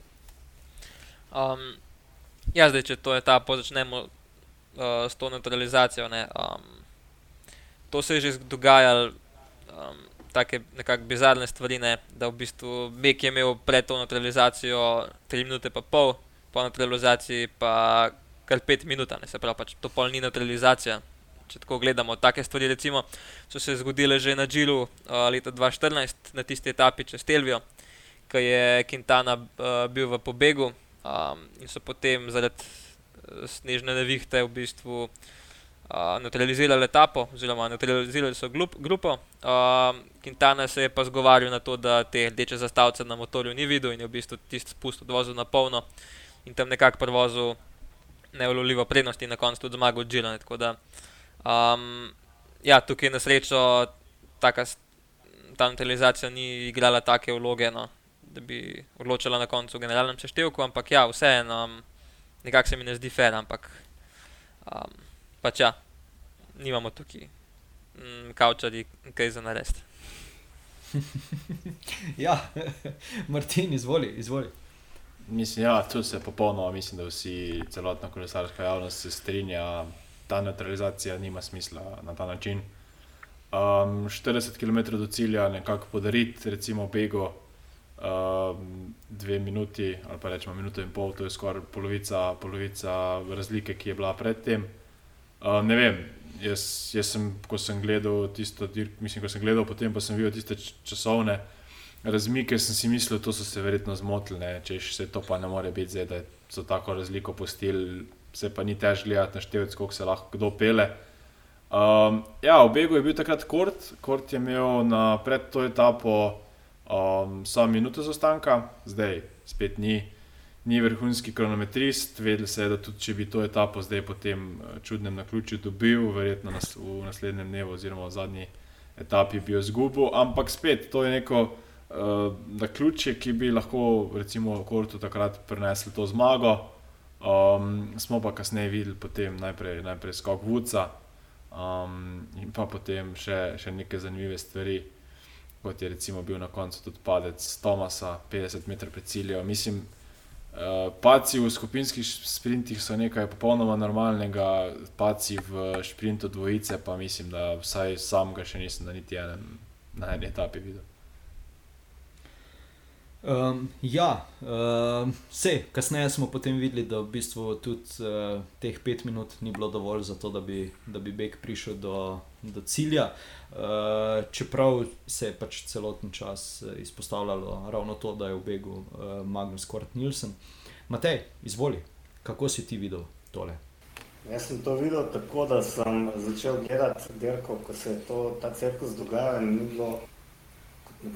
Um, ja, zdaj, če to je ta, začnemo uh, s to neutralizacijo. Ne, um, to se je že dogajalo, um, tako nekako bizarne stvari, ne? da v bistvu Bek je imel pred to neutralizacijo 3 minute pa pol, po neutralizaciji pa kar 5 minut, se pravi, pač to pol ni neutralizacija. Če tako gledamo, take stvari recimo, so se zgodile že na Džilu uh, leta 2014, na tisti etapi čez Telvijo, ko je Quintana uh, bil v pobegu um, in so potem zaradi uh, snežne nevihte v bistvu uh, neutralizirali etapo, oziroma neutralizirali so glup, grupo. Uh, Quintana se je pa zgovarjal na to, da te rdeče zastavice na motorju ni videl in je v bistvu tisti spust odvozil na polno in tam nekako prevozil neulovljivo prednost in na koncu tudi zmagal Džila. Um, ja, tukaj je na srečo taka, ta neutralizacija ni igrala take vloge, no, da bi odločila na koncu v generalnem seštevku, ampak ja, vseeno, um, nekako se mi ne zdi fair, ampak. Um, pač ja, nimamo tukaj mm, kaučadi, kaj za narediti. ja, Martin, izvoli. izvoli. Mislim, ja, tu se popolnoma, mislim, da vsi, celotna kolesarska javnost se strinja, ta neutralizacija nima smisla na ta način. Um, 40 km do cilja, nekako podariti, recimo, bego, um, dve minuti ali pa rečemo minuto in pol, to je skoraj polovica, polovica razlike, ki je bila predtem. Uh, ne vem, jaz, jaz sem, ko sem gledal tisto, mislim, ko sem gledal potem, pa sem videl tiste časovne razmike, sem si mislil, da so se verjetno zmotili, če še to pa ne more biti, zdaj, da so tako razliko postili, se pa ni težko gledati na števec, koliko se lahko kdo pele. Um, ja, v Begu je bil takrat Kort, Kort je imel na pred to etapo um, samo minuto zaostanka, zdaj spet ni ni vrhunski kronometrist, vedel se je, da tudi če bi to etapo zdaj po tem eh, čudnem naključju dobil, verjetno nas v naslednjem dnevu oziroma v zadnji etapi bi jo izgubil. Ampak spet, to je neko uh, da ključe, ki bi lahko, recimo, Kortu takrat prinesli to zmago. Um, smo pa kasneje videli potem najprej, najprej skok Vuca um, in pa potem še, še neke zanimive stvari, kot je recimo bil na koncu tudi padec Tomasa, 50 metrov pred ciljem. Mislim, uh, paci v skupinskih sprintih so nekaj popolnoma normalnega, paci v sprintu dvojice pa mislim, da vsaj sam ga še nisem na niti enem, na eni etapi videl. Um, ja, um, vse, kasneje smo potem videli, da v bistvu tudi uh, teh pet minut ni bilo dovolj za to, da bi, da bi Beg prišel do, do cilja. Uh, čeprav se je pač celoten čas izpostavljalo ravno to, da je v Begu uh, Magnus Kort Nilsen. Matej, izvoli, kako si ti videl tole? Jaz sem to videl tako, da sem začel gledati dirko, ko se je to, ta cirkus dogajal in ni bilo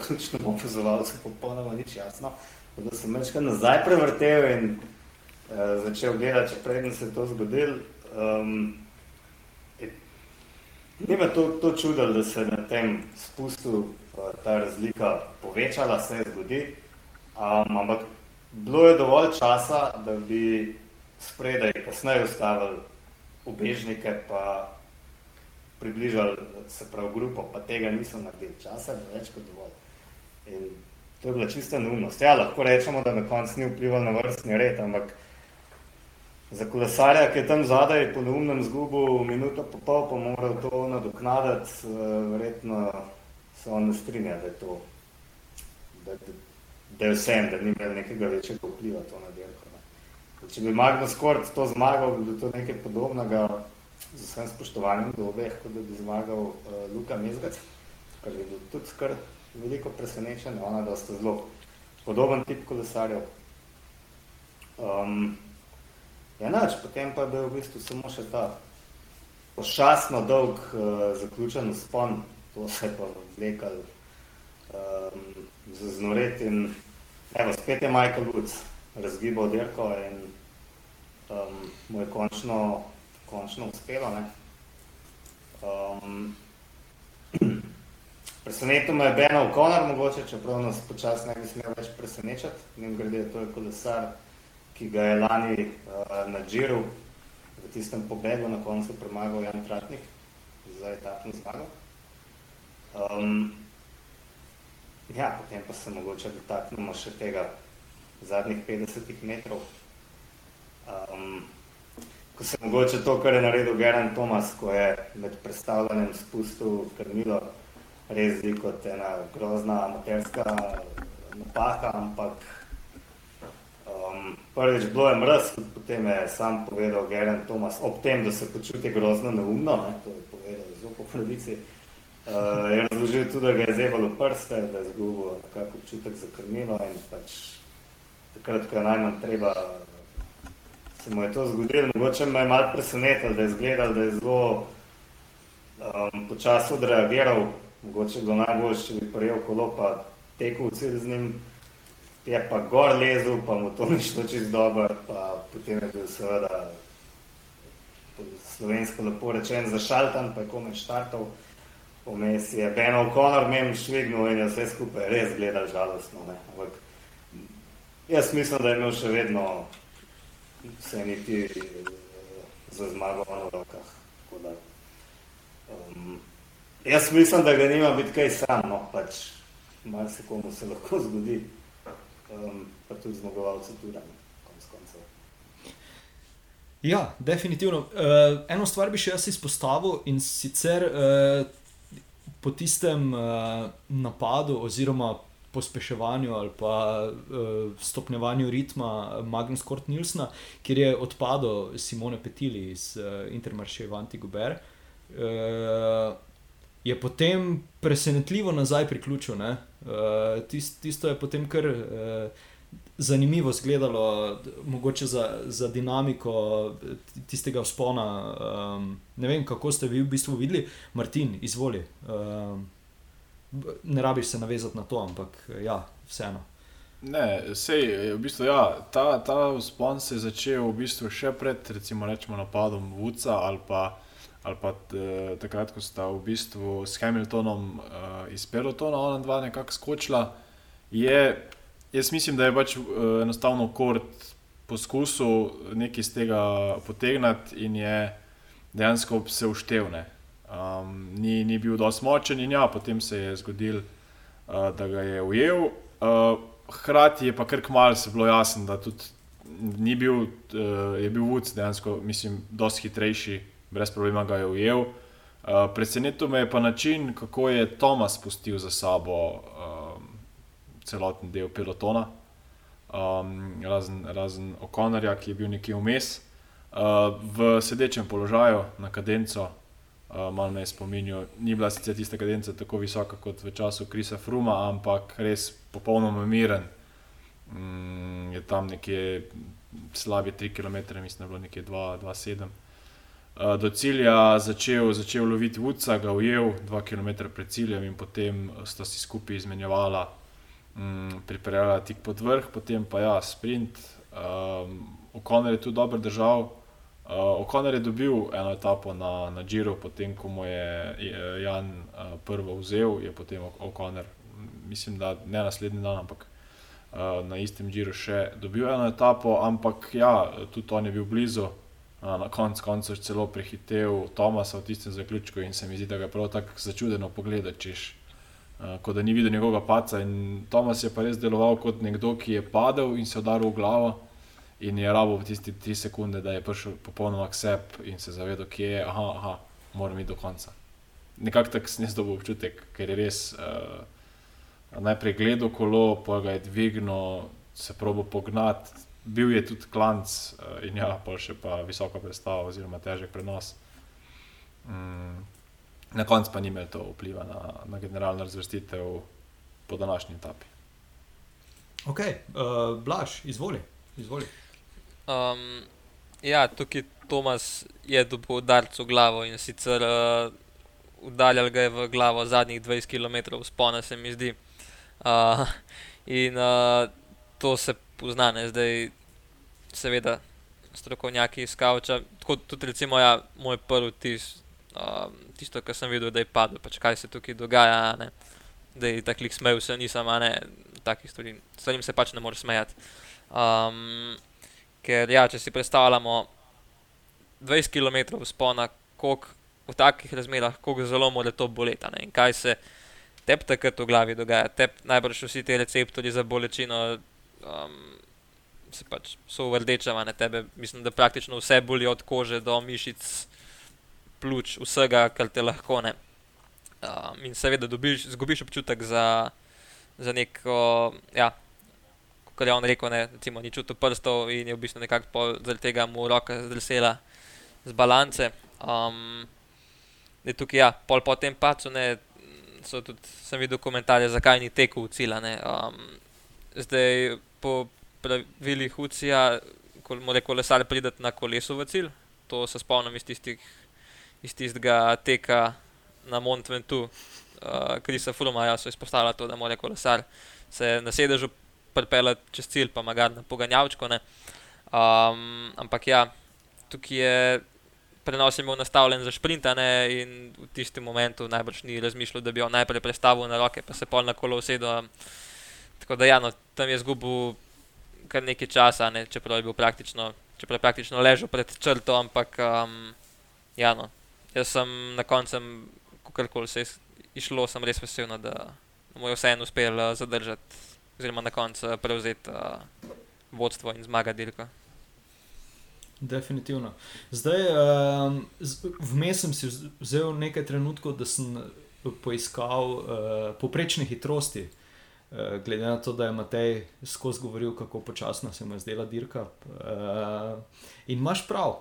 ključnemu opazovalcu popolnoma nič jasno. Da sem večkrat nazaj prevrtel in uh, začel gledati, če predtem se je to zgodil. Um, Ni me to, to čudilo, da se na tem spustu uh, ta razlika povečala, se je zgodi. Um, ampak bilo je dovolj časa, da bi spredaj kasneje ustavili ubežnike, pa približali se prav grupo, pa tega niso naredili. Časa je več kot dovolj. In to je bila čista neumnost. Ja, lahko rečemo, da na koncu ni vplival na vrstni red, ampak za kolesarja, ki je tam zadaj po neumnem zgubu minuto pa pol, pa moral to nadoknadati, verjetno se on ne strinja, da je to, da, da, da je vsem, da ni imel nekega večjega vpliva to na dirko. Če bi Magnus Kort to zmagal, bi bilo to nekaj podobnega, z vsem spoštovanjem do obeh, kot da bi zmagal uh, Luka Mezgac, kar je bil tudi skr veliko presenečen, ona da sta zelo podoben tip kolesarjev. Um, ja, nač, potem pa je bil v bistvu samo še ta pošasno dolg uh, zaključen spon, to se je pa vlekal um, za znoret in evo, spet je Michael Woods razgibal dirko in um, mu je končno, končno uspelo. Ne? Um, Presenetil me je Ben O'Connor, mogoče, čeprav nas počasno ne bi smel več presenečati. Nim grede, to je kolesar, ki ga je lani uh, na Džiru v tistem pobegu na koncu premagal Jan Tratnik za etapno zmago. Um, ja, potem pa se mogoče dotaknemo še tega zadnjih 50 metrov. Um, ko se mogoče to, kar je naredil Geran Thomas, ko je med predstavljanjem spustil krmilo res zdi kot ena grozna amaterska napaka, ampak prvič bilo je mrz, potem je sam povedal Geren Tomas, ob tem, da se počuti grozno neumno, ne, to je povedal zelo po pravici, uh, je razložil tudi, da ga je zebalo prste, da je zgubil kak občutek za krmilo in pač takrat, ko je najmanj treba, se mu je to zgodilo, mogoče me je malo presenetil, da je izgledal, da je zelo um, počasno odreagiral, mogoče bilo najbolj, če bi prijel kolo, pa tekel cilj z njim, je pa gor lezel, pa mu to ni šlo čist dobro, pa potem je bil seveda slovensko lepo rečen zašaltan, pa je komaj štartov, vmes je Ben O'Connor mem švignul in je vse skupaj res gledal žalostno, ne, ampak jaz mislim, da je imel še vedno vse niti za zmago v rokah, da um, Jaz mislim, da ga nima biti kaj samo, pač malo se komu se lahko zgodi, um, pa tudi zmagovalce tudi, konc koncev. Ja, definitivno. Uh, eno stvar bi še jaz izpostavil in sicer uh, po tistem uh, napadu oziroma pospeševanju ali pa uh, stopnjevanju ritma Magnus Kort Nilsna, kjer je odpadel Simone Petili iz uh, Intermarše Vanti Guber. Uh, je potem presenetljivo nazaj priključil. Uh, tist, tisto je potem kar uh, zanimivo izgledalo, mogoče za, za dinamiko tistega vzpona. Um, ne vem, kako ste vi v bistvu videli, Martin, izvoli. Um, ne rabiš se navezati na to, ampak ja, vseeno. Ne, sej, v bistvu, ja, ta, ta vzpon se je začel v bistvu še pred recimo, rečemo, napadom Vuca ali pa ali pa eh, takrat, ko sta v bistvu s Hamiltonom uh, iz pelotona, ona dva nekako skočila. je, jaz mislim, da je pač uh, enostavno kort poskusil nekaj iz tega potegniti in je dejansko se uštevne. Um, ni, ni bil dovolj močen in ja, potem se je zgodil, uh, da ga je ujel. Uh, Hrati je pa kar kmalo se bilo jasno, da tudi ni bil, uh, je bil Vuc dejansko, mislim, dosti hitrejši, brez problema ga je ujel. Uh, Presenetil me je pa način, kako je Tomas pustil za sabo um, celoten del pelotona, um, razen, razen O'Connorja, ki je bil nekje vmes, uh, v sedečem položaju na kadenco. Uh, malo me je spominjal, ni bila sicer tista kadenca tako visoka kot v času Krisa Fruma, ampak res popolnoma miren. Mm, je tam nekje slabi 3 km, mislim, da je bilo nekje 2,7 km. Uh, do cilja začel, začel loviti Vuca, ga ujel 2 km pred ciljem in potem sta si skupaj izmenjevala mm, pripeljala tik pod vrh, potem pa ja, sprint. Um, Okonor je tu dobro držal. Uh, Okonor je dobil eno etapo na, na Džiru, potem ko mu je Jan uh, prvo vzel, je potem Okonor, mislim, da ne naslednji dan, ampak uh, na istem Džiru še dobil eno etapo, ampak ja, tudi on je bil blizu. Na koncu konca je celo prehitev Tomasa v tistem zaključku in se mi zdi, da ga prav tako začudeno pogledati, češ uh, kot da ni videl njegovega paca. In Tomas je pa res deloval kot nekdo, ki je padel in se udaril v glavo. In je rabo v tistih tri sekunde, da je prišel popolnoma ksep in se zavedel, kje je, aha, aha moram iti do konca. Nekako tak sem jaz dobil občutek, ker je res uh, najprej gledal kolo, pa ga je dvignil, se probo pognati, bil je tudi klanc uh, in ja, pa še pa visoko predstavo oziroma težek prenos. Mm, na koncu pa ni imel to vpliva na, na generalno razvrstitev po današnji etapi. Ok, uh, Blaž, izvoli. izvoli. Um, ja, tukaj Tomas je dobil udarc v glavo in sicer uh, udaljal ga je v glavo zadnjih 20 km spona, se mi zdi. Uh, in uh, to se pozna, ne? zdaj, seveda, strokovnjaki iz Kavča. Tako tudi, recimo, ja, moj prvi tis, um, tisto, kar sem videl, da je padlo, pač kaj se tukaj dogaja. Ne? Da je tako lik smejal, se nisem, a ne takih stvari. Stvarim se pač ne moreš smejati. Um, ker, ja, če si predstavljamo 20 km spona, koliko v takih razmerah, kako zelo mora to boleti in kaj se tebi takrat v glavi dogaja. Tep najbrž vsi ti receptori za bolečino. Um, Se pač so vrdečeva na tebe, mislim, da praktično vse boli od kože do mišic, pljuč, vsega, kar te lahko ne. Um, in seveda, dobiš, zgubiš občutek za, za neko, ja, kot je on rekel, ne, recimo, ni čutil prstov in je v bistvu nekako zaradi tega mu roka zdrsela z balance. Um, je tukaj, ja, pol po tem pacu, ne, so tudi, sem videl komentarje, zakaj ni tekel v cilj. Um, zdaj, po pravilih UCI-ja, ko mora kolesar priti na kolesu v cilj, to se spomnim iz tistih iz tistega teka na Mont Ventoux, uh, Krisa Fruma, ja, so izpostavili to, da mora kolesar se na sedežu pripeljati čez cilj, pa magar na poganjavčko. Um, ampak ja, tukaj je prenos imel nastavljen za sprintane in v tistem momentu najbrž ni razmišljal, da bi jo najprej predstavil na roke, pa se pol na kolo usedel. Tako da ja, no, tam je zgubil kar nekaj časa, ne, čeprav je bil praktično, čeprav je praktično ležal pred črto, ampak um, ja, no, jaz sem na koncu, kako koli se je išlo, sem res vesel, no, da mu je vseeno uspel uh, zadržati, oziroma na koncu uh, prevzeti uh, vodstvo in zmagati dirko. Definitivno. Zdaj, um, vmes sem si vzel nekaj trenutkov, da sem poiskal uh, poprečne hitrosti. Glede na to, da je Matej skozi govoril, kako počasno se mu je zdela dirka. Uh, in imaš prav,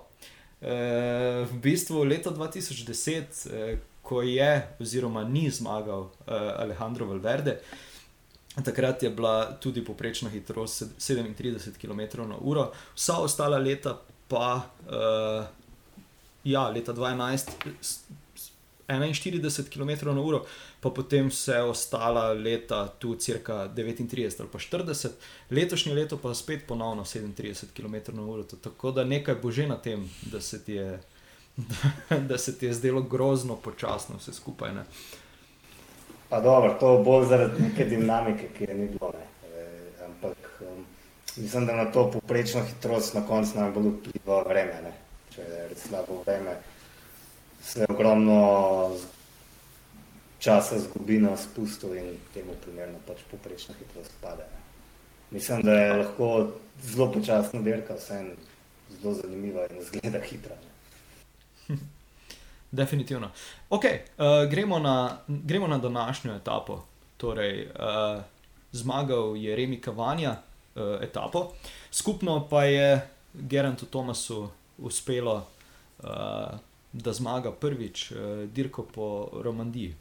v bistvu leta 2010, eh, ko je, oziroma ni zmagal eh, Alejandro Valverde, takrat je bila tudi poprečna hitrost 37 km/h, vsa ostala leta pa, eh, ja, leta 2011. 41 km/h, pa potem vse ostala leta tu cirka 39 ali pa 40, letošnje leto pa spet ponovno 37 km/h. Tako da nekaj bo že na tem, da se ti je, da se ti je zdelo grozno počasno vse skupaj. Ne? Pa dobro, to bo bolj zaradi neke dinamike, ki je ni bilo. Ne? mislim, da na to poprečno hitrost na koncu najbolj vpliva vreme. Ne? Če je slabo vreme, se ogromno časa zgubi na spustu in temu primerno pač poprečna hitrost pade. Mislim, da je lahko zelo počasna dirka, vseeno zelo zanimiva in zgleda hitra. Ne? Definitivno. Okay, uh, gremo, na, gremo na današnjo etapo. Torej, uh, zmagal je Remi Kavanja uh, etapo, skupno pa je Gerantu Tomasu uspelo, uh, da zmaga prvič uh, dirko po Romandiji.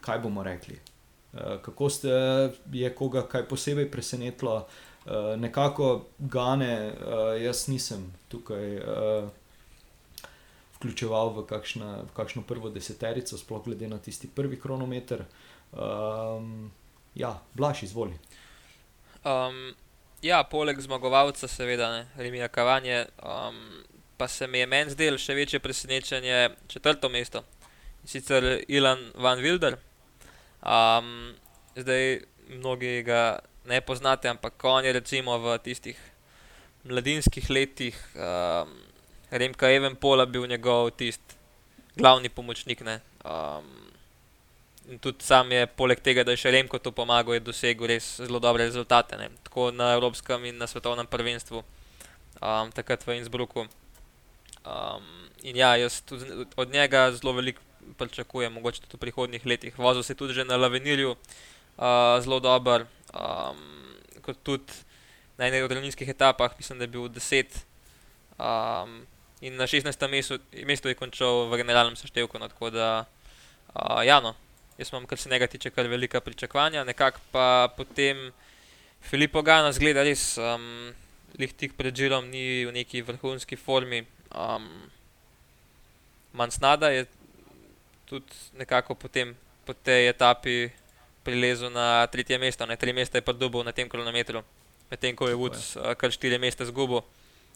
Kaj bomo rekli? Uh, kako ste, je koga kaj posebej presenetilo? Uh, nekako Gane, uh, jaz nisem tukaj. Uh, vključeval v, kakšna, v kakšno prvo deseterico, sploh glede na tisti prvi kronometer. Um, ja, Blaž, izvoli. Um, ja, poleg zmagovalca, seveda, ne, Remija Kavanje, um, pa se mi je meni zdelo še večje presenečenje četrto mesto in sicer Ilan Van Wilder. Um, zdaj, mnogi ga ne poznate, ampak on je recimo v tistih mladinskih letih. Um, Remka Evenpola bil njegov tisti glavni pomočnik. Um, in tudi sam je, poleg tega, da je še Remko to pomagal, dosegel res zelo dobre rezultate, ne? tako na Evropskem in na svetovnem prvenstvu, um, takrat v Innsbrucku. Um, in ja, jaz tudi od njega zelo veliko pričakujem, mogoče tudi v prihodnih letih. Vozil se tudi na Lavenirju, uh, zelo dober, um, kot tudi na enih od ravninskih etapah, mislim, da je bil deset. Um, in na 16. mestu, mestu je končal v generalnem seštevku. No, tako da, uh, ja, no, jaz imam, kar se njega tiče, kar velika pričakovanja. Nekako pa potem Filipo Gana zgleda res, um, lih tik pred žilom, ni v neki vrhunski formi. Um, Mansnada je tudi nekako potem po tej etapi prilezel na tretje mesto, ne tri mesta je pa dobil na tem kronometru, medtem ko je Woods uh, kar štiri mesta zgubil.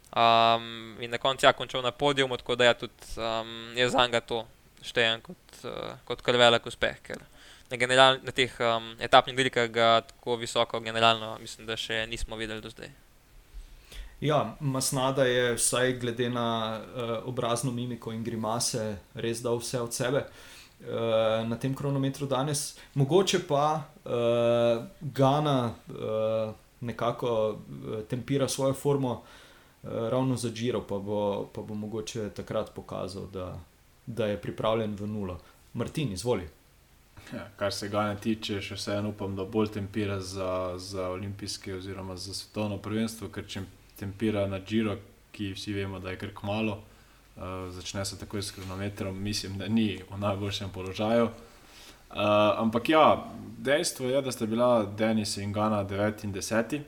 Um, in na koncu je ja, končal na podiju, tako da ja, tudi um, jaz za njega to štejem kot, uh, kot kar velik uspeh. Ker na, general, na teh um, etapnih dirkah ga tako visoko, generalno, mislim, da še nismo videli do zdaj. Ja, Masnada je vsaj glede na uh, obrazno mimiko in grimase res dal vse od sebe uh, na tem kronometru danes. Mogoče pa uh, Gana uh, nekako uh, tempira svojo formo. Eh, ravno za Džiro, pa, pa bo mogoče takrat pokazal, da, da je pripravljen v nulo. Martin, izvoli. Ja, kar se ga ne tiče, še vseeno upam, da bolj tempira za, za olimpijske oziroma za svetovno prvenstvo, ker če tempira na Džiro, ki vsi vemo, da je kar kmalo, uh, začne se takoj s kronometrom, mislim, da ni v najboljšem položaju. Uh, ampak ja, dejstvo je, da sta bila Denis in Gana 9 in 10.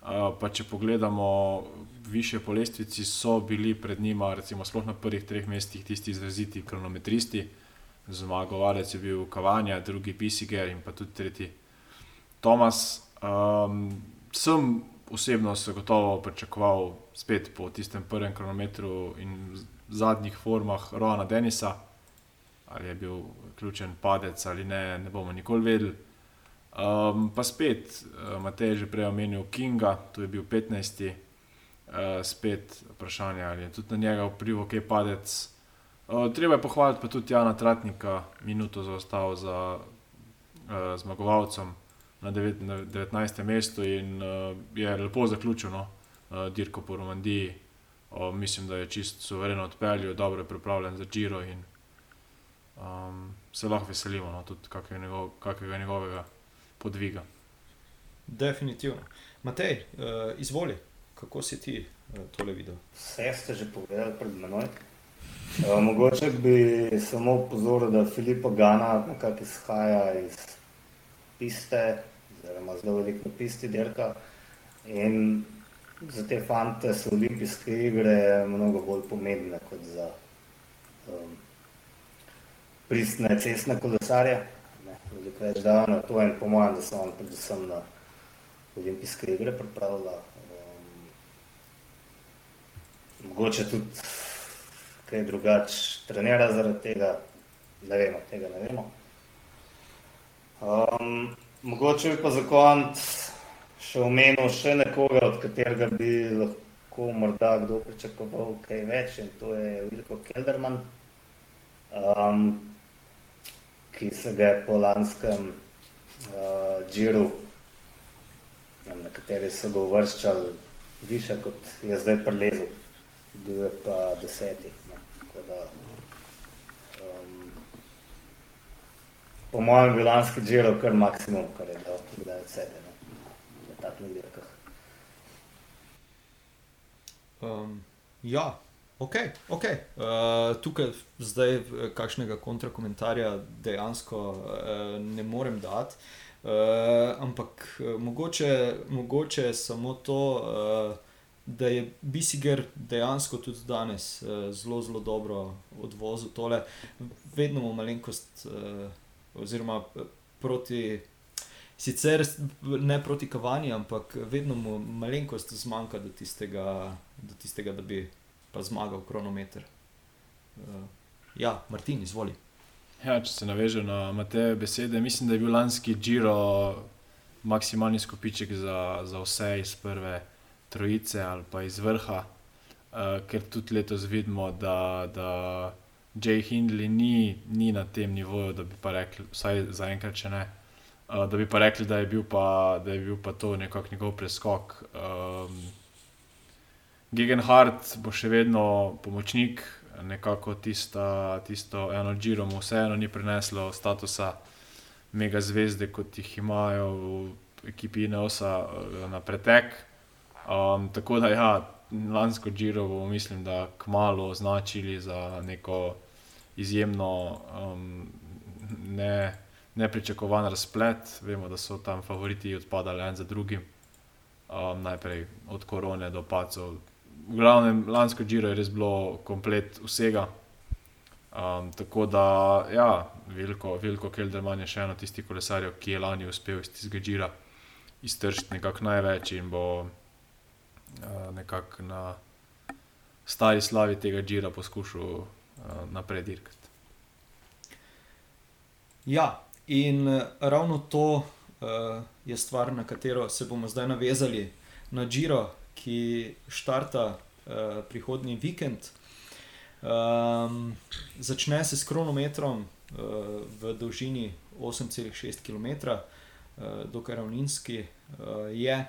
Uh, pa če pogledamo više po lestvici so bili pred njima, recimo na prvih treh mestih, tisti izraziti kronometristi. Zmagovalec je bil Kavanja, drugi Pisiger in pa tudi tretji Tomas. Um, sem osebno se gotovo pričakoval spet po tistem prvem kronometru in zadnjih formah Roana Denisa, ali je bil ključen padec ali ne, ne bomo nikoli vedeli. Um, pa spet, Matej je že prej omenil Kinga, tu je bil 15 uh, spet vprašanje, ali je tudi na njega vplival, kaj padec. Uh, treba je pohvaliti pa tudi Jana Tratnika, minuto zaostal za uh, zmagovalcem na, devet, na 19. mestu in uh, je lepo zaključeno uh, dirko po Romandiji. Uh, mislim, da je čist suvereno odpeljal, dobro je pripravljen za Giro in um, se lahko veselimo no, tudi kakega, njegov, kakega njegovega podviga. Definitivno. Matej, uh, izvoli. Kako si ti uh, tole videl? Vse ste že povedali pred menoj. Uh, mogoče bi samo upozoril, da Filipa Gana nekako izhaja iz piste, oziroma zelo veliko pisti dirka. In za te fante so olimpijske igre mnogo bolj pomembne kot za um, pristne cestne kolesarje. Veliko več da na to in po mojem, da so on predvsem na olimpijske igre pripravljali mogoče tudi kaj drugače trenira zaradi tega, ne vemo, tega ne vemo. Um, mogoče bi pa za konec še omenil še nekoga, od katerega bi lahko morda kdo pričakoval kaj več, in to je Vilko Kelderman, um, ki se ga je po lanskem uh, džiru, na kateri so ga uvrščali više, kot je zdaj prelezel, bil je pa deseti. No. Tako da, um, po mojem bilanski džiru kar maksimum, kar je dal, da je od sebe. No takih dirkah. Um, ja, ok. okay. Uh, tukaj zdaj kakšnega kontrakomentarja dejansko uh, ne morem dati. Uh, ampak mogoče, mogoče samo to, uh, da je Bisiger dejansko tudi danes uh, zelo, zelo dobro odvozil tole, vedno mu malenkost, uh, oziroma proti sicer ne proti kavanju, ampak vedno mu malenkost zmanjka do tistega, do tistega, da bi pa zmagal kronometer. Uh, ja, Martin, izvoli. Ja, če se navežem na te besede, mislim, da je bil lanski Giro maksimalni skupiček za, za vse iz prve trojice ali pa iz vrha, uh, ker tudi letos vidimo, da, da Jay Hindley ni, ni na tem nivoju, da bi pa rekli, vsaj zaenkrat, če ne. Uh, da bi pa rekli, da je bil pa, da je bil pa to nekako njegov preskok. Um, Gegenhardt bo še vedno pomočnik, nekako tista, tisto eno Giro mu vseeno ni prineslo statusa mega zvezde, kot jih imajo v ekipi Neosa uh, na pretek. Um, tako da ja, lansko Giro bomo, mislim, da kmalo označili za neko izjemno um, ne nepričakovan razplet. Vemo, da so tam favoriti odpadali en za drugim, um, najprej od korone do pacov. V glavnem, lansko Džiro je res bilo komplet vsega. Um, tako da, ja, veliko, veliko Kelderman je še eno tistih kolesarjev, ki je lani uspel iz tistega Džira iztržiti nekako največ in bo nekako na stari slavi tega Džira poskušal uh, naprej dirkati. Ja, In uh, ravno to uh, je stvar, na katero se bomo zdaj navezali, na Giro, ki štarta uh, prihodnji vikend. Um, začne se s kronometrom uh, v dolžini 8,6 km, uh, dokaj ravninski uh, je.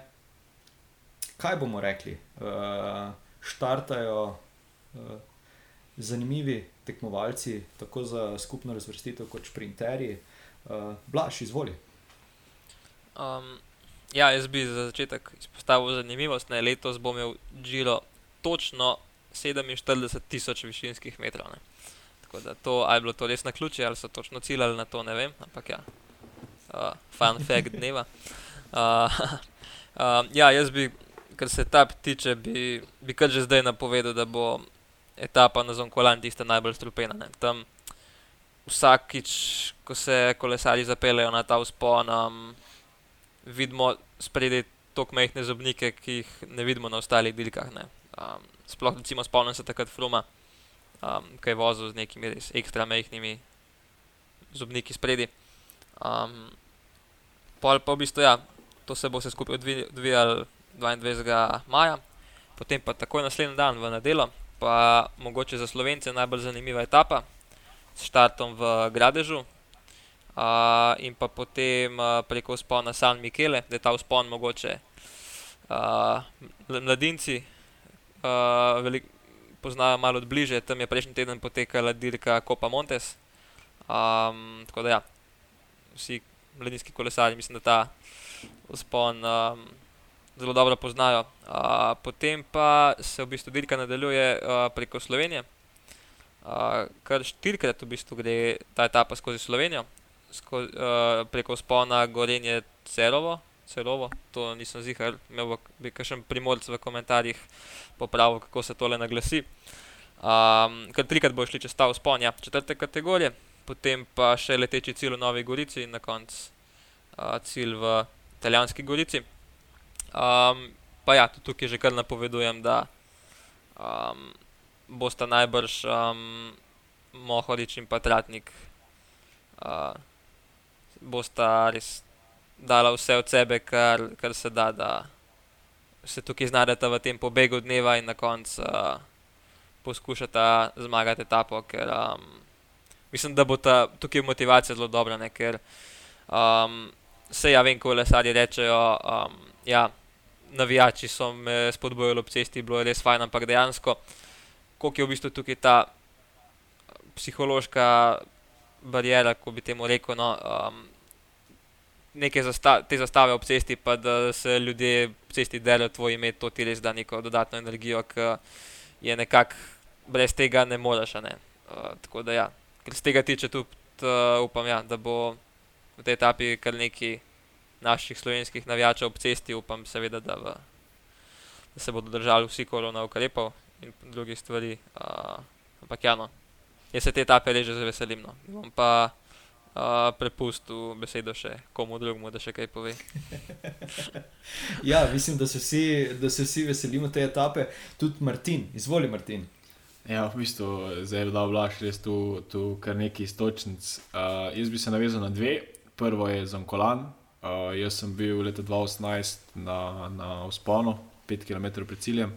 Kaj bomo rekli? Uh, štartajo uh, zanimivi tekmovalci, tako za skupno razvrstitev, kot šprinterji. Uh, Blaž, izvoli. Um, ja, jaz bi za začetek izpostavil zanimivost. Ne? Letos bom imel Giro točno 47 tisoč višinskih metrov. Ne? Tako da to, ali je bilo to res na ključe, ali so točno ciljali na to, ne vem. Ampak ja, uh, fun fact dneva. Uh, uh, ja, jaz bi, kar se etap tiče, bi, bi kar že zdaj napovedal, da bo etapa na Zonkolan tista najbolj strupena. Ne? Tam vsakič, ko se kolesari zapeljejo na ta vzpon, um, vidimo spredi tako majhne zobnike, ki jih ne vidimo na ostalih dirkah. Um, sploh, recimo, spomnim se takrat Fruma, um, ki je vozil z nekimi res ekstra majhnimi zobniki spredi. Um, pol pa v bistvu, ja, to se bo vse skupaj odvijalo 22. maja, potem pa takoj naslednji dan v nedelo, pa mogoče za slovence najbolj zanimiva etapa s štartom v Gradežu. Uh, in pa potem uh, preko spona San Michele, da je ta vzpon mogoče uh, mladinci uh, velik, poznajo malo bliže. Tam je prejšnji teden potekala dirka Copa Montes. Um, tako da ja, vsi mladinski kolesari, mislim, da ta vzpon um, zelo dobro poznajo. Uh, potem pa se v bistvu dirka nadaljuje uh, preko Slovenije kar štirikrat v bistvu gre ta etapa skozi Slovenijo, sko, uh, preko spona Gorenje Celovo, Celovo, to nisem zihar, imel bi kakšen primorc v komentarjih popravil, kako se tole naglasi. Um, kar trikrat bo šli čez ta vzpon, ja, četrte kategorije, potem pa še leteči cilj v Novi Gorici in na koncu uh, cilj v Italijanski Gorici. Um, pa ja, tudi tukaj že kar napovedujem, da um, bosta najbrž um, Mohorič in pa Tratnik. Uh, bosta res dala vse od sebe, kar, kar se da, da se tukaj znajdete v tem pobegu dneva in na koncu uh, poskušate zmagati etapo. Ker, um, mislim, da bo ta, tukaj motivacija zelo dobra, ne, ker um, se ja vem, ko lesari rečejo, um, ja, navijači so me spodbojali ob cesti, bilo je res fajn, ampak dejansko, koliko je v bistvu tukaj ta psihološka barijera, ko bi temu rekel. No, um, Neke zasta te zastave ob cesti, pa da se ljudje ob cesti delajo tvoj ime, to ti res da neko dodatno energijo, ki je nekako brez tega ne moreš. Ne? Uh, tako da, ja. ker se tega tiče, tudi uh, upam, ja, da bo v tej etapi kar nekaj naših slovenskih navijačev ob cesti, upam, seveda, da, v, da se bodo držali vsi korona ukrepov in drugih stvari. Uh, ampak, ja, no, jaz se te etape reže zelo veselim. No. Bom pa uh, prepustil besedo še komu drugemu, da še kaj pove. ja, mislim, da se, vsi, da se vsi veselimo te etape, tudi Martin, izvoli Martin. Ja, v bistvu zdaj je dal vlaš, res tu, tu kar nekaj istočnic. Uh, jaz bi se navezal na dve. Prvo je Zankolan. Uh, jaz sem bil leta 2018 na, na Usponu, 5 km pred ciljem.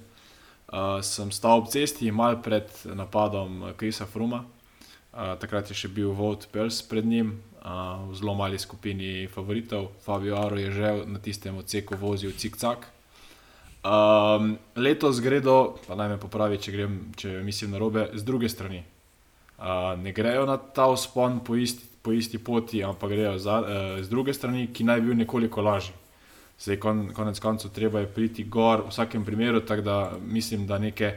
Uh, sem stal ob cesti, malo pred napadom Krisa Fruma. Uh, takrat je še bil Vod Pels pred njim, uh, v zelo mali skupini favoritov. Fabio Aro je že na tistem odseku vozil cik-cak. Um, letos gredo, pa naj me popravi, če, grem, če mislim na robe, z druge strani. Uh, ne grejo na ta vzpon po isti, po isti poti, ampak grejo za, uh, z druge strani, ki naj bi bil nekoliko lažji. Zdaj, kon, konec koncev, treba je priti gor v vsakem primeru, tako da mislim, da neke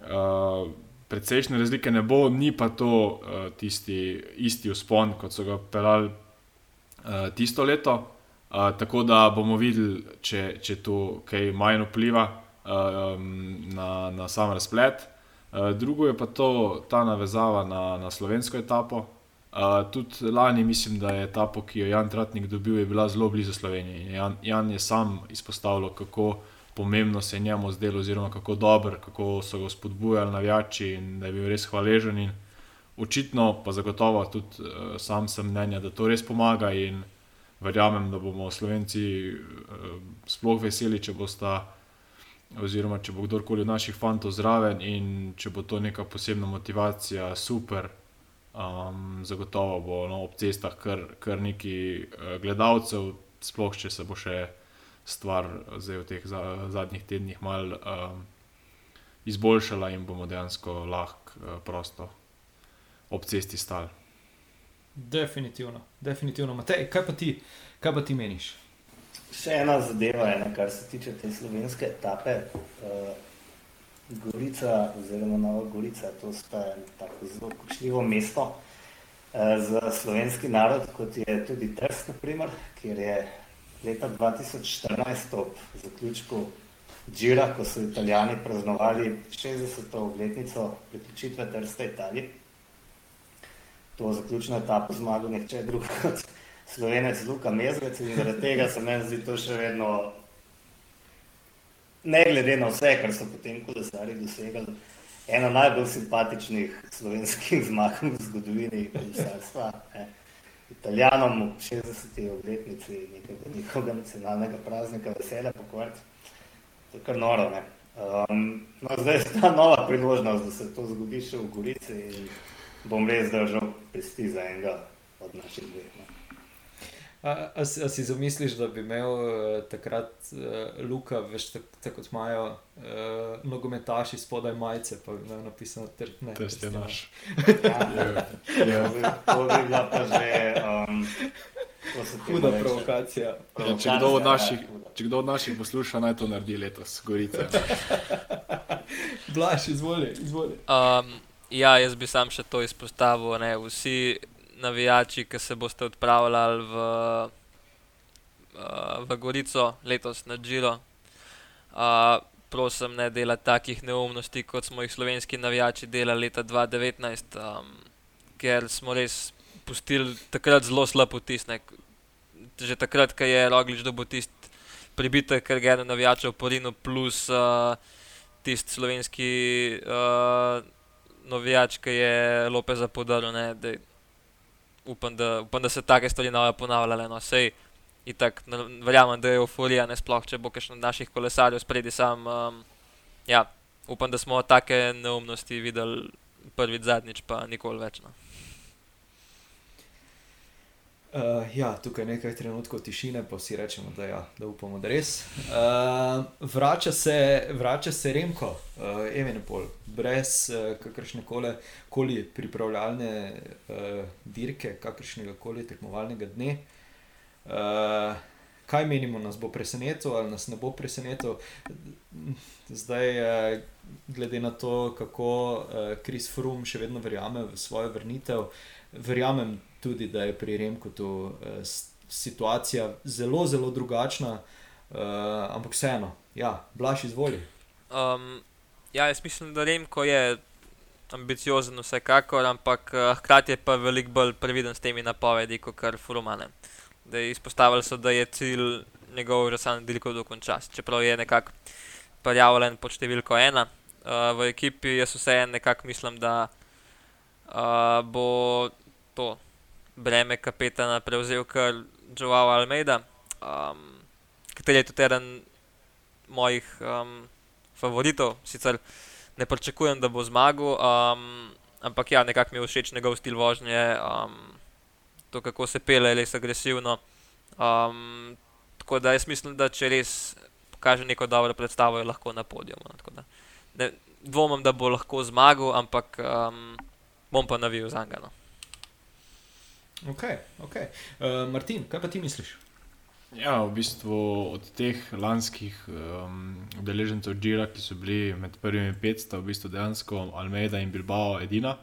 uh, precejšnje razlike ne bo, ni pa to uh, tisti isti vzpon, kot so ga pelali uh, tisto leto tako da bomo videli, če, če to kaj manj vpliva uh, na, na sam razplet. Uh, drugo je pa to, ta navezava na, na slovensko etapo. Uh, tudi lani mislim, da je etapo, ki jo Jan Tratnik dobil, bila zelo blizu Sloveniji. Jan, Jan je sam izpostavljal, kako pomembno se je njemu zdelo, oziroma kako dober, kako so ga spodbujali navijači in da je bil res hvaležen. In očitno, pa zagotovo tudi uh, sam sem mnenja, da to res pomaga. In, verjamem, da bomo Slovenci uh, sploh veseli, če bo sta, oziroma če bo kdorkoli od naših fantov zraven in če bo to neka posebna motivacija, super. Um, zagotovo bo no, ob cestah kar, kar nekaj uh, gledalcev, sploh če se bo še stvar zdaj v teh za, zadnjih tednih mal um, izboljšala in bomo dejansko lahko uh, prosto ob cesti stali. Definitivno, definitivno. Matej, kaj pa ti, kaj pa ti meniš? Še ena zadeva je, ne, kar se tiče te slovenske etape. Uh, Gorica, oziroma Nova Gorica, to sta tako zelo kočljivo mesto uh, za slovenski narod, kot je tudi Trst, naprimer, kjer je leta 2014 ob zaključku Džira, ko so italijani praznovali 60. obletnico priključitve Trsta Italiji to zaključno etapo zmagal nihče drug kot slovenec Luka Mezvec in zaradi tega se meni zdi to še vedno, ne glede na vse, kar so potem kolesari dosegali, ena najbolj simpatičnih slovenskih zmag v zgodovini kolesarstva. Italijanom v 60. obletnici nekega njihovega nacionalnega praznika veselja pokvarti. To je kar noro, ne. Um, no, zdaj je ta nova priložnost, da se to zgodi še v Gorici in bom res držal pesti za enega od naših dveh. A, a, a si zamisliš, da bi imel uh, takrat uh, Luka, veš, tako tak, kot imajo uh, nogometaši spodaj majice, pa bi imel napisano, da je to res naš. Ja, to bi bila pa že. Um, Huda provokacija. Ja, če, kdo naših, če kdo od naših posluša, naj to naredi letos, gorice. Blaž, izvoli. izvoli. Um, Ja, jaz bi sam še to izpostavil. Ne? Vsi navijači, ki se boste odpravljali v, uh, v Gorico letos na Džiro, prosim, ne delati takih neumnosti, kot smo jih slovenski navijači delali leta 2019, um, ker smo res pustili takrat zelo slab vtis. Že takrat, ko je Roglič dobil tisti pribitek, ker je eno navijačev porino, plus uh, tisti slovenski. Uh, novijač, ki je Lopeza podaril. Upam, upam, da se take stvari bodo ponavljale. No. Sej itak verjamem, da je euforija, ne sploh, če bo kakšen od naših kolesarjev spredi sam. Um, ja, upam, da smo take neumnosti videli prvič, zadnjič, pa nikoli več. No. Uh, ja, tukaj je nekaj trenutkov tišine, pa vsi rečemo, da, ja, da upamo, da res. Uh, vrača, se, vrača se Remko, uh, Evenepol, brez uh, kakršne koli pripravljalne uh, dirke, kakršnega koli tekmovalnega dne. Uh, kaj menimo, nas bo presenetilo ali nas ne bo presenetilo? Zdaj, uh, glede na to, kako Kris uh, Frum še vedno verjame v svojo vrnitev, verjamem tudi, da je pri Remku tu eh, situacija zelo, zelo drugačna, eh, ampak vseeno, ja, blaš izvoli. Um, ja, jaz mislim, da Remko je ambiciozen, vsekakor, ampak eh, hkrati je pa veliko bolj previden s temi napovedi, kot kar Furumane. Da je izpostavili so, da je cilj njegov že sam delko dokončati, čeprav je nekako prijavljen pod številko ena. Uh, v ekipi jaz vseeno nekako mislim, da uh, bo to breme kapetana prevzel kar Joao Almeida, um, ki je tudi eden mojih um, favoritov. Sicer ne pričakujem, da bo zmagal, um, ampak ja, nekako mi je všeč njegov stil vožnje, um, to kako se pele, res agresivno. Um, tako da jaz mislim, da če res pokaže neko dobro predstavo, je lahko na podiju. No, dvomim, da bo lahko zmagal, ampak um, bom pa navil za njega. No. Ok, ok. Uh, Martin, kaj pa ti misliš? Ja, v bistvu od teh lanskih udeležencev um, Džira, ki so bili med prvimi 500, v bistvu dejansko Almeida in Bilbao edina,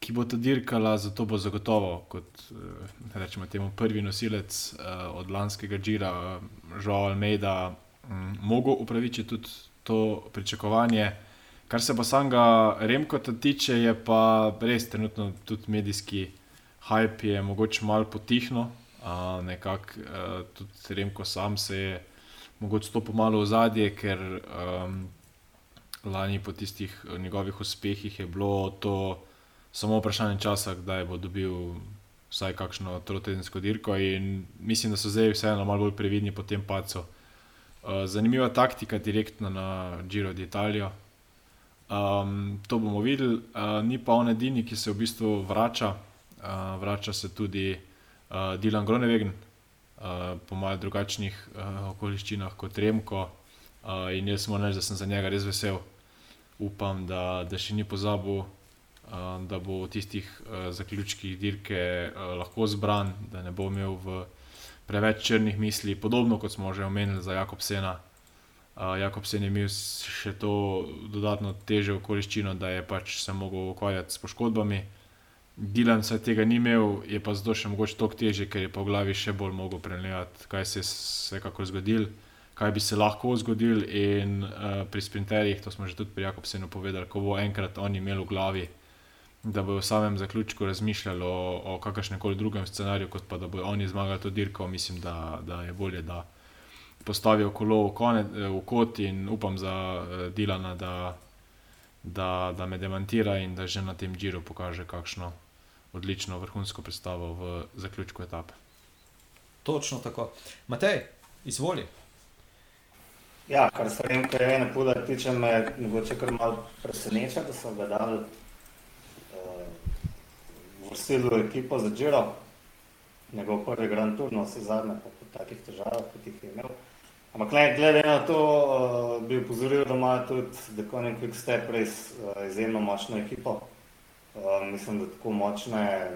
ki bo to dirkala, zato bo zagotovo kot uh, rečemo, temu prvi nosilec uh, od lanskega Džira, Žao Almeida, um, mogel upravičiti tudi to pričakovanje. Kar se pa samega Remkota tiče, je pa res trenutno tudi medijski hype je mogoče malo potihnil, uh, nekako uh, tudi Remko sam se je mogoče stopil malo v zadje, ker um, lani po tistih njegovih uspehih je bilo to samo vprašanje časa, kdaj bo dobil vsaj kakšno trotedensko dirko in mislim, da so zdaj vseeno malo bolj previdni po tem pacu. Uh, zanimiva taktika, direktna na Giro d'Italia. Um, to bomo videli, uh, ni pa on edini, ki se v bistvu vrača uh, vrača se tudi uh, Dilan Gronevegen, uh, po malo drugačnih uh, okoliščinah kot Remko. Uh, in jaz moram reči, da sem za njega res vesel. Upam, da, da še ni pozabil, uh, da bo v tistih uh, zaključkih dirke uh, lahko zbran, da ne bo imel v preveč črnih misli, podobno kot smo že omenili za Jakobsena. Uh, Jakobsen je imel še to dodatno težjo okoliščino, da je pač se mogel ukvarjati s poškodbami. Dilan se tega ni imel, je pa zdaj še mogoče toliko teže, ker je v glavi še bolj mogel preležati, kaj se je vsekakor zgodil, kaj bi se lahko zgodil. In uh, pri sprinterjih, to smo že tudi pri Jakobsenu povedali, ko bo enkrat oni imeli v glavi, da bo v samem zaključku razmišljali o, o kakršnem koli drugem scenariju, kot pa da bo oni zmagali to dirko, mislim, da, da je bolje, da postavijo kolo v, kone, v kot in upam za uh, Dilana, da, da, da me demantira in da že na tem džiru pokaže kakšno odlično vrhunsko predstavo v zaključku etape. Točno tako. Matej, izvoli. Ja, kar se vem, kaj je ena puda, tiče me mogoče kar malo preseneča, da so ga dali uh, v silu ekipo za Giro, njegov prvi Grand Tour, no vse zadnje, pa po takih težavah, kot jih je imel. Ampak ne, glede na to, uh, bi upozoril, da ima tudi The Conan Quick Step res uh, izjemno močno ekipo. Uh, mislim, da tako močne,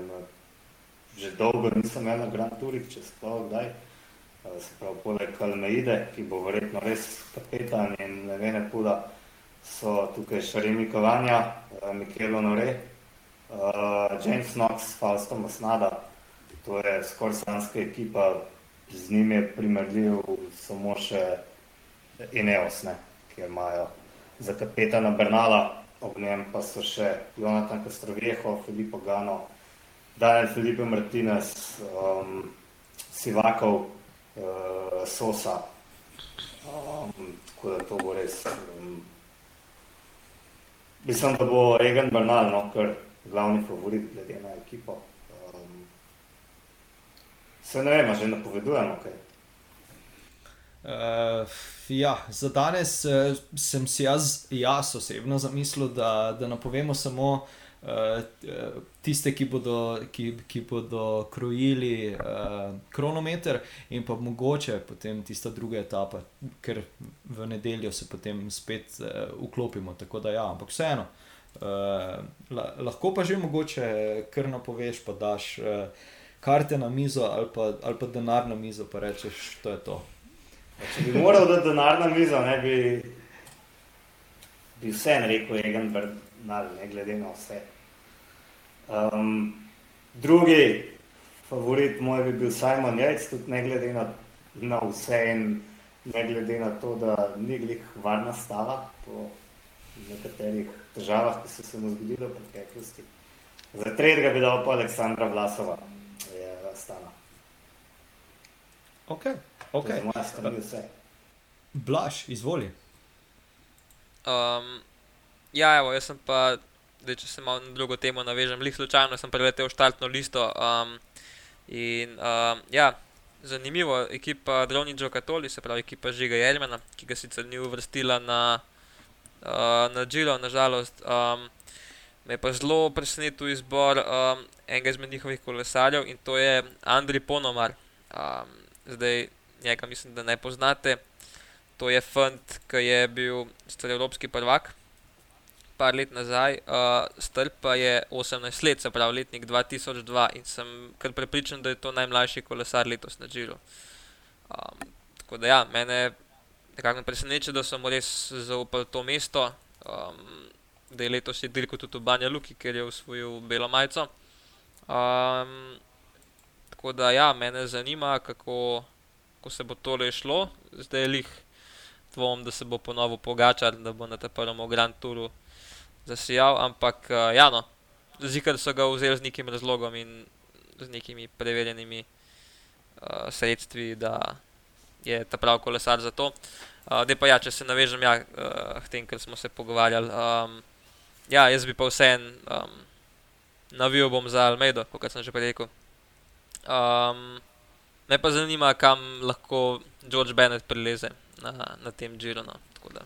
že dolgo nisem imel na Grand Tourih, če sploh kdaj. Uh, se pravi, poleg Almeide, ki bo verjetno res kapetan in ne vem, puda, so tukaj še Remi Kovanja, uh, Mikel Honore, uh, James Knox, Fausto Masnada, to je skoraj slanska ekipa, z njim je primerljiv samo še Ineos, ne, ki imajo za kapetana Bernala ob njem pa so še Jonathan Kastrovjeho, Filipo Gano, Daniel Filipe Martinez, um, Sivakov, uh, Sosa. Um, tako da to bo res. Um, mislim, da bo Regan Bernal, no, ker glavni favorit glede na ekipo. Um, Se ne vem, že napovedujemo kaj. Uh, ja, za danes uh, sem si jaz, jaz osebno zamislil, da, da napovemo samo uh, tiste, ki bodo, ki, ki bodo krojili uh, kronometer, in pa mogoče potem tista druga etapa, ker v nedeljo se potem spet uh, vklopimo. Tako da, ja, ampak vseeno. Uh, la, lahko pa že mogoče kar napoveš, pa daš uh, karte na mizo ali pa, ali pa denar na mizo, pa rečeš, to je to. Če bi moral dati denar na mizo, ne bi, bi vse rekel, Egan Bernal, ne glede na vse. Um, drugi favorit moj bi bil Simon Jajc, tudi ne glede na, na vse in ne glede na to, da ni glih varna stava po nekaterih težavah, ki so se mu zgodile v preteklosti. Za tretjega bi dal pa Aleksandra Vlasova, je stala. Okay. Okay. Blaž, izvoli. Um, ja, evo, jaz sem pa, da če se malo na drugo temo navežem, lih slučajno sem preletel štartno listo. Um, in um, ja, zanimivo, ekipa Dronijo Katoli, se pravi ekipa Žiga Jermena, ki ga sicer ni uvrstila na, uh, na Džilo, nažalost. Um, me je pa zelo presenetil izbor um, enega izmed njihovih kolesarjev in to je Andrej Ponomar. Um, zdaj, njega mislim, da ne poznate. To je fant, ki je bil sicer evropski prvak, par let nazaj, uh, star pa je 18 let, se pravi letnik 2002 in sem kar prepričan, da je to najmlajši kolesar letos na Džiru. Um, tako da ja, mene nekako preseneča, da sem res zaupal to mesto, um, da je letos je dirko tudi v Banja Luki, ker je usvojil belo majico. Um, tako da ja, mene zanima, kako ko se bo tole šlo, zdaj je lih dvom, da se bo ponovno pogačal, da bo na tem prvem Grand Touru zasijal, ampak uh, ja, no, zikar so ga vzeli z nekim razlogom in z nekimi preverjenimi uh, sredstvi, da je ta prav kolesar za to. Uh, pa ja, če se navežem ja, uh, tem, kar smo se pogovarjali. Um, ja, jaz bi pa vseen um, navil bom za Almeido, kot sem že prej rekel. Um, Me pa zanima, kam lahko George Bennett prileze na, na tem Giro. No.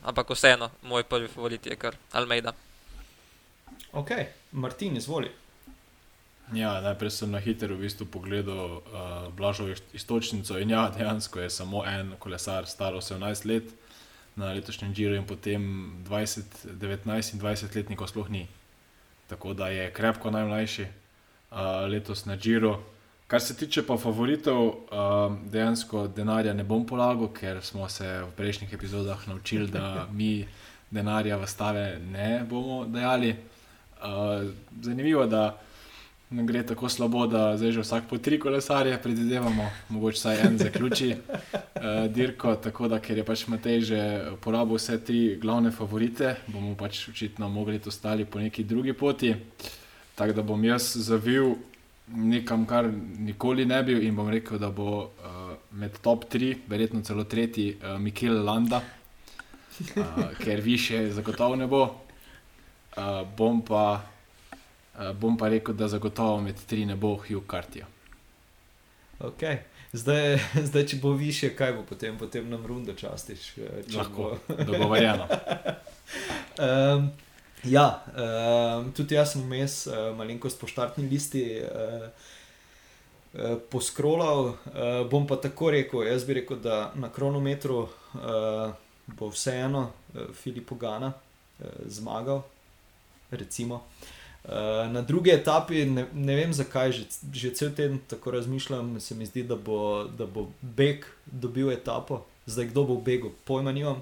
Ampak vseeno, moj prvi favorit je kar Almeida. Ok, Martin, izvoli. Ja, najprej sem na hitro v bistvu pogledal uh, Blažovo istočnico in ja, dejansko je samo en kolesar, star 18 let na letošnjem Giro in potem 20, 19 in 20 letnikov sploh ni. Tako da je krepko najmlajši uh, letos na Giro. Kar se tiče pa favoritov, um, dejansko denarja ne bom polagal, ker smo se v prejšnjih epizodah naučili, da mi denarja v stave ne bomo dajali. Uh, zanimivo je, da ne gre tako slabo, da zdaj že vsak po tri kolesarje predvidevamo, mogoče saj en zaključi uh, dirko. Tako da, ker je pač Matej že porabil vse tri glavne favorite, bomo pač očitno mogli to stali po neki drugi poti. Tako da bom jaz zavil nekam, kar nikoli ne bil, in bom rekel, da bo uh, med top 3, verjetno celo tretji, uh, Mikel Landa, uh, ker više zagotovo ne bo. Uh, bom, pa, uh, bom pa rekel, da zagotovo med 3 ne bo Hugh Cartier. Okay. Zdaj, zdaj, če bo više, kaj bo potem, potem nam rundo častiš? Lahko, dogovorjeno. um, Ja, uh, tudi jaz sem vmes uh, malenkost po štartni listi uh, uh, poskrolal. Uh, bom pa tako rekel, jaz bi rekel, da na kronometru uh, bo vseeno uh, Filip Gana uh, zmagal. Recimo. Uh, na drugi etapi, ne, ne vem zakaj, že, že cel teden tako razmišljam, se mi zdi, da bo, da bo Beg dobil etapo, zdaj kdo bo v Begu, pojma nimam.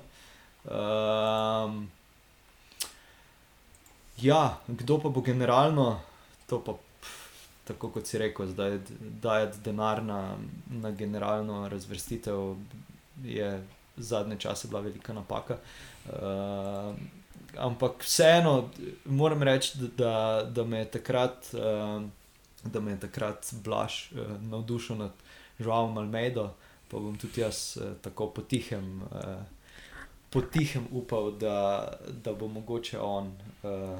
Uh, Ja, kdo pa bo generalno, to pa tako kot si rekel, zdaj dajati denar na, na generalno razvrstitev, je zadnje čase bila velika napaka. Uh, ampak vseeno moram reči, da, da, me je takrat, uh, da me je takrat blaž uh, navdušen nad Žuvom Almeido, pa bom tudi jaz uh, tako potihem. Uh, potihem upal, da, da bo mogoče on uh,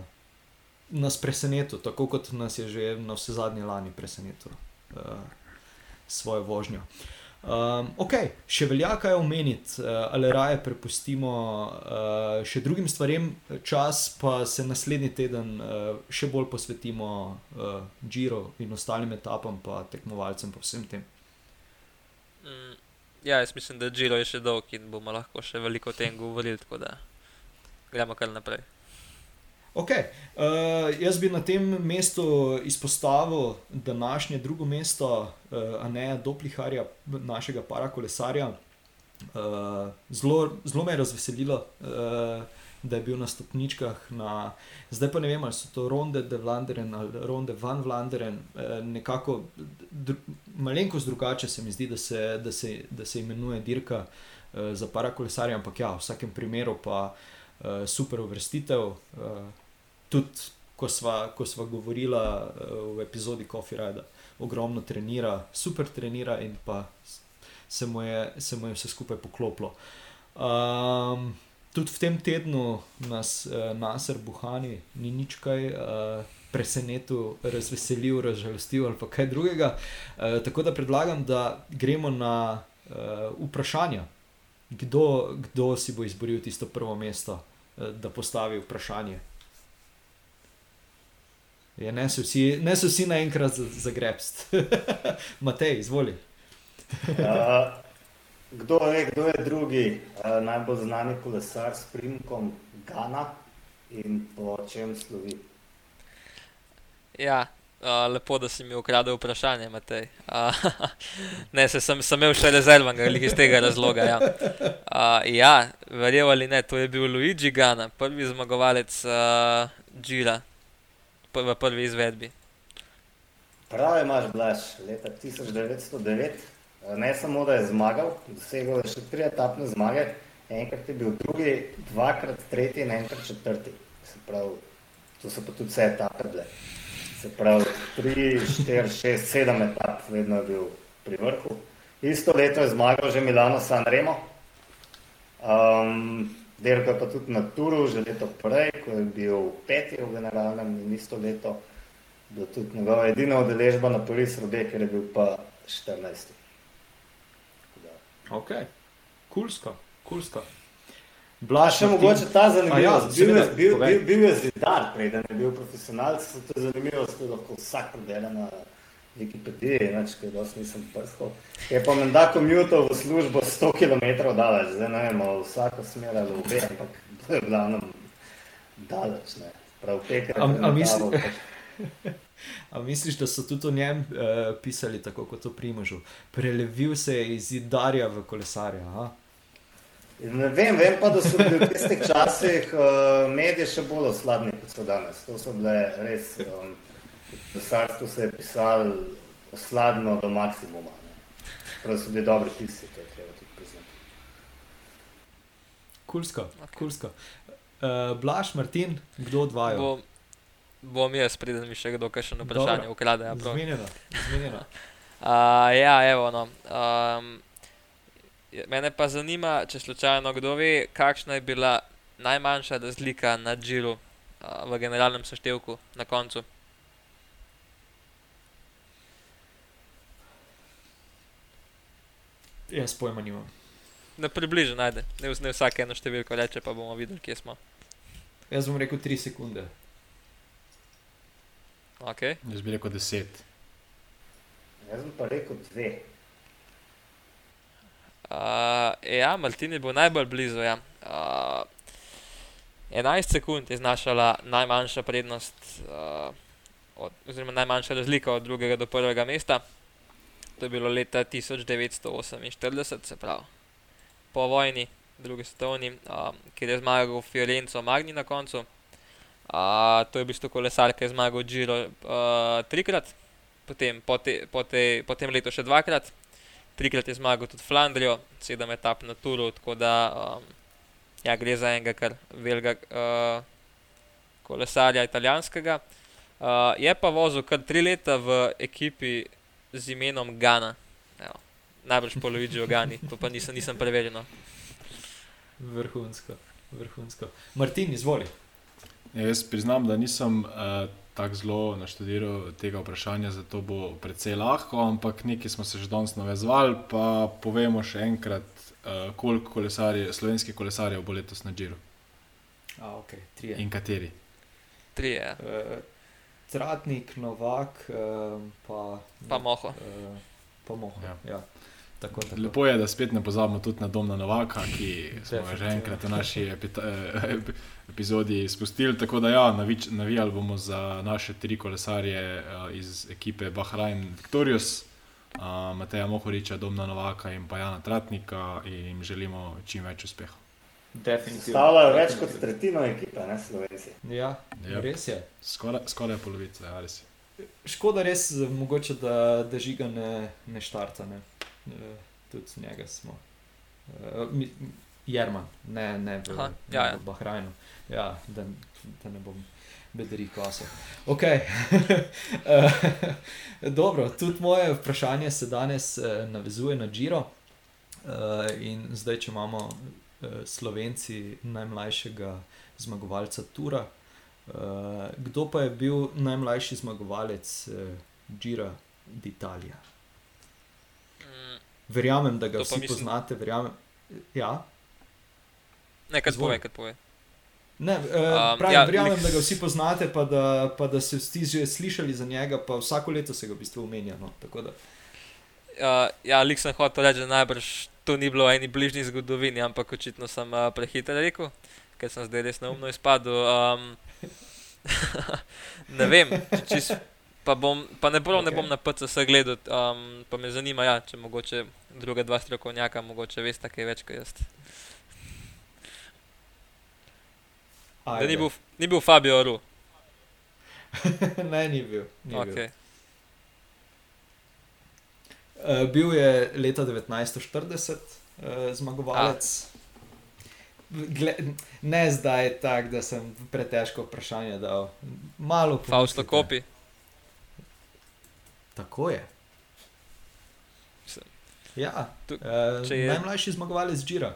nas presenetil, tako kot nas je že na vse zadnje lani presenetil. Uh, svojo vožnjo. Um, ok, še velja kaj omeniti, uh, ali raje prepustimo uh, še drugim stvarem čas, pa se naslednji teden uh, še bolj posvetimo uh, Giro in ostalim etapam, pa tekmovalcem, pa vsem tem. Mm, ja, jaz mislim, da Giro je še dolg in bomo lahko še veliko o tem govorili, gremo kar naprej. Ok, uh, jaz bi na tem mestu izpostavil današnje drugo mesto, uh, a ne Dopliharja, našega parakolesarja. Uh, zelo me je razveselilo, uh, da je bil na stopničkah. Na, zdaj pa ne vem, ali so to ronde de Vlanderen ali ronde van Vlanderen. Uh, nekako dru, malenkost drugače se mi zdi, da se, da se, da se imenuje dirka uh, za parakolesarja, ampak ja, v vsakem primeru pa uh, super uvrstitev. Tudi ko sva, ko sva govorila v epizodi Coffee Ride, ogromno trenira, super trenira in pa se mu je, se mu je vse skupaj poklopilo. Um, tudi v tem tednu nas uh, Nasr Buhani ni nič kaj. Uh, Presenetil, razveselil, razžalostil ali kaj drugega. E, tako da predlagam, da gremo na e, vprašanja, kdo, kdo si bo izboril tisto prvo mesto, e, da postavi vprašanje. Je, ne so vsi, ne so vsi naenkrat zagrebst. Matej, izvoli. uh, kdo, je, kdo je drugi uh, najbolj znani kolesar s primkom Gana in po čem slovi? Ja, uh, lepo, da si mi ukradel vprašanje, Matej. Uh, ne, se sem, sem imel še rezervan, ali iz tega razloga. Ja, uh, ja verjel ali ne, to je bil Luigi Gana, prvi zmagovalec uh, Džira v prvi izvedbi. Pravi imaš, Blaž, leta 1909. Ne samo, da je zmagal, dosegel je še tri etapne zmage, enkrat je bil drugi, dvakrat tretji in enkrat četrti. Se pravi, to so pa tudi vse etape bile. Se pravi, tri, štiri, šest, sedem etap, vedno je bil pri vrhu. Isto leto je zmagal že Milano San Remo. Um, Delko je pa tudi na Turu, že leto prej, ko je bil peti v generalnem in isto leto, bila tudi njegova edina udeležba na Paris Rode, ker je bil pa 14. Ok, kulsko, kulsko. Blaž, še mogoče ta zanimivost. Ja, bil, bil, bil, bil je zidar, preden je bil profesionalc, to je zanimivo, da lahko vsak predela na Wikipediji, inače, ker dosti nisem prskal. Je pa menda komjuto v službo 100 km daleč, zdaj ne vem, vsako smer ali obe, ampak to je glavno daleč, ne. Prav pekar. A, a, misli, a misliš, da so tudi o njem uh, pisali tako kot o Primožu? Prelevil se je iz zidarja v kolesarja, aha? Ne vem, vem pa, da so bili v tistih časih uh, medije še bolj osladni, kot so danes. To so bile res... Um, Pisarstvo se je pisalo osladno do maksimuma. Prav so bili dobri pisci, to je treba tudi priznati. Kulsko, okay. kulsko. Uh, Blaž, Martin, kdo od vaju? Bom, jaz, preden mi še kdo na vprašanje ukrade. Ja, zmenjeno, zmenjeno. uh, ja, evo, no. Um, mene pa zanima, če slučajno kdo ve, kakšna je bila najmanjša razlika na džiru uh, v generalnem seštevku na koncu. Jaz pojma nimam. Ne približno najde, ne, ne vsak eno številko reče, pa bomo videli, kje smo. Jaz bom rekel 3 sekunde. Okay. Jaz bi rekel 10. Jaz bom pa rekel 2. Uh, ja, Maltin je bil najbolj blizu. Ja. Uh, 11 sekund je znašala najmanjša prednost, uh, od, oziroma najmanjša razlika od drugega do prvega mesta. To je bilo leta 1948, se pravi, po vojni, drugi svetovni, um, kjer je zmagal Fiorenco Magni na koncu. Uh, to je v bistvu kolesar, ki je zmagal Giro uh, trikrat, potem po, te, po, te, po tem letu še dvakrat, trikrat je zmagal tudi Flandrijo, sedem etap na Turu, tako da um, ja, gre za enega kar velikega uh, kolesarja italijanskega. Uh, je pa vozil kar tri leta v ekipi z imenom Gana. Evo. Najbrž poloviči organi, to pa nisem, nisem preverjen. Vrhunsko, vrhunsko. Martin, izvoli. Ja, jaz priznam, da nisem uh, tako zelo naštudiral tega vprašanja, zato bo precej lahko, ampak nekaj smo se že danes navezvali, pa povemo še enkrat, uh, koliko kolesarje, slovenskih kolesarjev bo letos na Džiru A, okay, trije. in kateri. Trije, Uh, Tratnik, Novak, uh, pa, pa moho. uh, pa Moho. Ja. Ja. Tako, tako. Lepo je, da spet ne pozabimo tudi na Domna Novaka, ki smo ga že enkrat v naši eh, ep- epizodi izpustili. Tako da ja, navič, navijali bomo za naše tri kolesarje eh, iz ekipe Bahrain Victorious, eh, Mateja Mohoriča, Domna Novaka in pa Jana Tratnika in jim želimo čim več. Definitivno. Stavljajo več kot tretjino ekipe, ne Slovenci. Ja, Ja. res je. Skoraj, skoraj polovica, ja, res. je. Škoda res, mogoče, da, da žiga ne, ne štarta. Ne. Uh, tudi njega smo. Uh, mi, Jerman, ne, ne v, Aha, ne ja, ja. v Bahrajnu. Ja, da, da ne bom bedri kosel. Ok. uh, dobro, tudi moje vprašanje se danes uh, navezuje na Giro. Uh, in zdaj, če imamo uh, Slovenci najmlajšega zmagovalca Tura, uh, kdo pa je bil najmlajši zmagovalec uh, Gira d'Italia? Verjamem, da ga vsi mislim- poznate. Verjamem, ja. Ne, kaj Izvoli. pove, kaj pove. Ne, uh, Um, pravim, ja, ja, verjamem, lik- da ga vsi poznate, pa da, pa da ste vsi že slišali za njega, pa vsako leto se ga v bistvu omenja. No, da, Uh, ja, lik sem hotel reči, da najbrž to ni bilo v eni bližnji zgodovini, ampak očitno sem uh, prehiter rekel, ker sem zdaj res neumno izpadel. Um, ne vem, če čist, pa, bom, pa ne, prav, okay. ne bom na PCS gledal, um, pa me zanima, ja, če mogoče druga dva strokovnjaka, mogoče veste kaj več kot jaz. Da ajde. ni bil, ni bil Fabio Ru. ne, ni bil. Ni bil. Okay. Uh, bil je leta 1940 uh, zmagovalec. Gle, ne zdaj tako, da sem pretežko vprašanje dal. Malo Fausto pomislite. Kopi. Tako je. Ja, Tu- uh, če je- najmlajši zmagovalec Džira.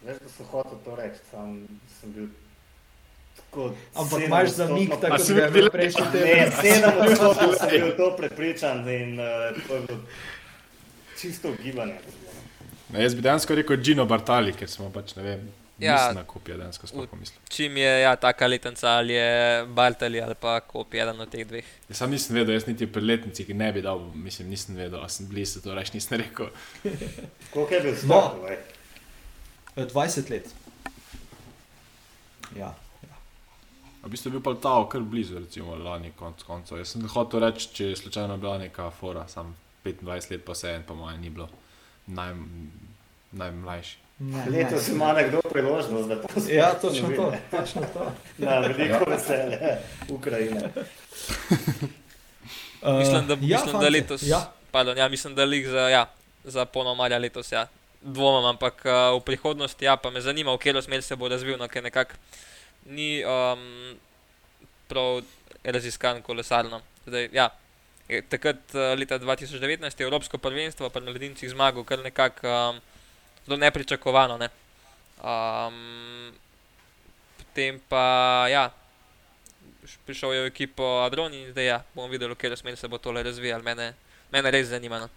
Veš, da sem hotel to reči, sam sem bil tako. Ampak 7 imaš zamik, tako da si je bil prejšnji Ne, teden. sedem odstotkov sem bil to prepričan in uh, to je bilo čisto ugibanje. Ne, jaz bi dejansko rekel Gino Bartali, ker smo pač ne vem. Ja. Ja, na kopija dejansko sploh pomislil. Čim je ja, taka letenca ali je Bartali ali pa Kopi, eden od teh dveh. Jaz sam nisem vedel, jaz niti pri letnici, ki ne bi dal, mislim, nisem vedel, a sem blizu, to reč nisem rekel. Koliko je bil No. stok? No. Eh, 20 let. Ja. V bistvu je bil pa ta kar blizu, recimo lani konc koncev. Jaz sem hotel reči, če je slučajno bila neka fora, sam 25 let pa se en, pa moj ni bilo naj, najmlajši. Ne, Letos ne. ima nekdo priložnost, da to Ja, sploh točno to. ne. Točno to. Na veliko veselje Ukrajine. Uh, Mislim, da, ja, mislim, da letos. Ja, Pardon, ja, mislim, da lig za, ja, za ponomarja letos. Ja. Dvomim, ampak uh, v prihodnosti, ja, pa me zanima, v katero smer se bo razvil, no, ker nekako ni um, prav raziskan kolesarno. Zdaj, ja, takrat, uh, leta 2019, je Evropsko prvenstvo pri mladincih zmagal, kar nekako um, zelo nepričakovano. Ne. Um, potem pa, ja, prišel je v ekipo Adron in zdaj ja, bomo videli, v katero smer se bo tole razvijalo. Mene, mene res zanima. No.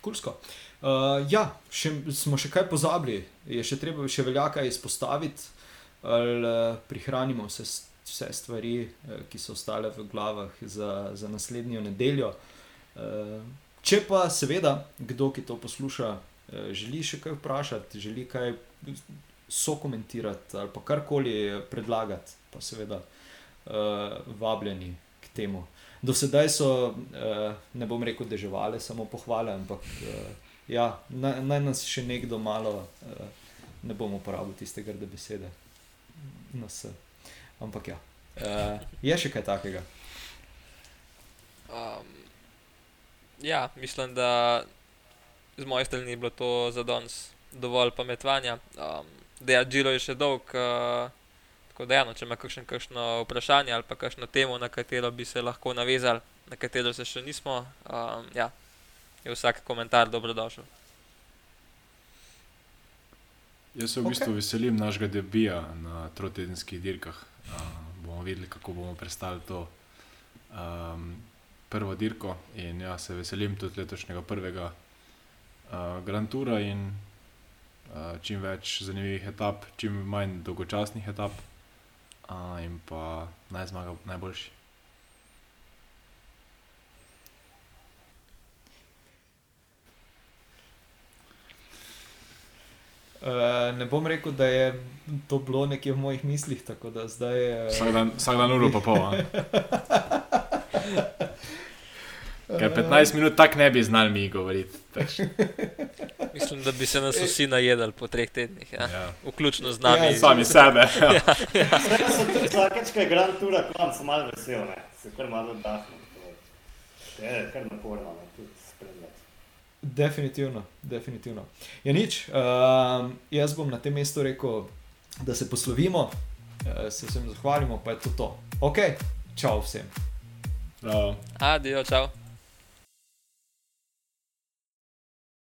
Kulsko. Uh, ja, še, smo še kaj pozabili, je še treba, še velja kaj izpostaviti, ali uh, prihranimo vse, vse stvari, uh, ki so ostale v glavah za, za naslednjo nedeljo. Uh, če pa seveda kdo, ki to posluša, uh, želi še kaj vprašati, želi kaj sokomentirati ali pa karkoli predlagati, pa seveda uh, vabljeni k temu. Do sedaj so, uh, ne bom rekel, deževale samo pohvale, ampak uh, ja, naj, naj nas še nekdo malo, uh, ne bom uporabil tiste grde besede, nas. Ampak ja, uh, je še kaj takega. Um, ja, mislim, da z moje strani je bilo to za danes dovolj pametvanja. Um, da, ja, je še dolg. Uh, Tako da, ja, no, če ima kakšen, kakšno vprašanje ali pa kakšno temo, na katero bi se lahko navezali, na katero se še nismo, um, ja, je vsak komentar dobrodošel. Jaz se v bistvu okay. veselim našega debija na trotedenskih dirkah. Uh, bomo videli, kako bomo prestali to um, prvo dirko. In ja, se veselim tudi letošnjega prvega uh, Grand Toura in uh, čim več zanimivih etap, čim manj dolgočasnih etap uh, in pa naj zmaga najboljši. Uh, ne bom rekel, da je to bilo nekje v mojih mislih. Zdaj, uh... vsak, dan, vsak dan uro pa pol. Ker 15 minut tako ne bi znali mi govoriti. Mislim, da bi se nas vsi najedli po treh tednih, ja. Ja. vključno z nami. Ja, sami sebe. Ja. Ja, ja. Vsakeč, ko je Grand Tour, tam sem malo vesel, ne. se kar malo oddahnil. Je kar naporno. Ne. Definitivno, definitivno. Je nič. Uh, jaz bom na tem mestu rekel, da se poslovimo, uh, se vsem zahvalimo, pa je to to. Ok, čau vsem. Uh. Adijo, čau.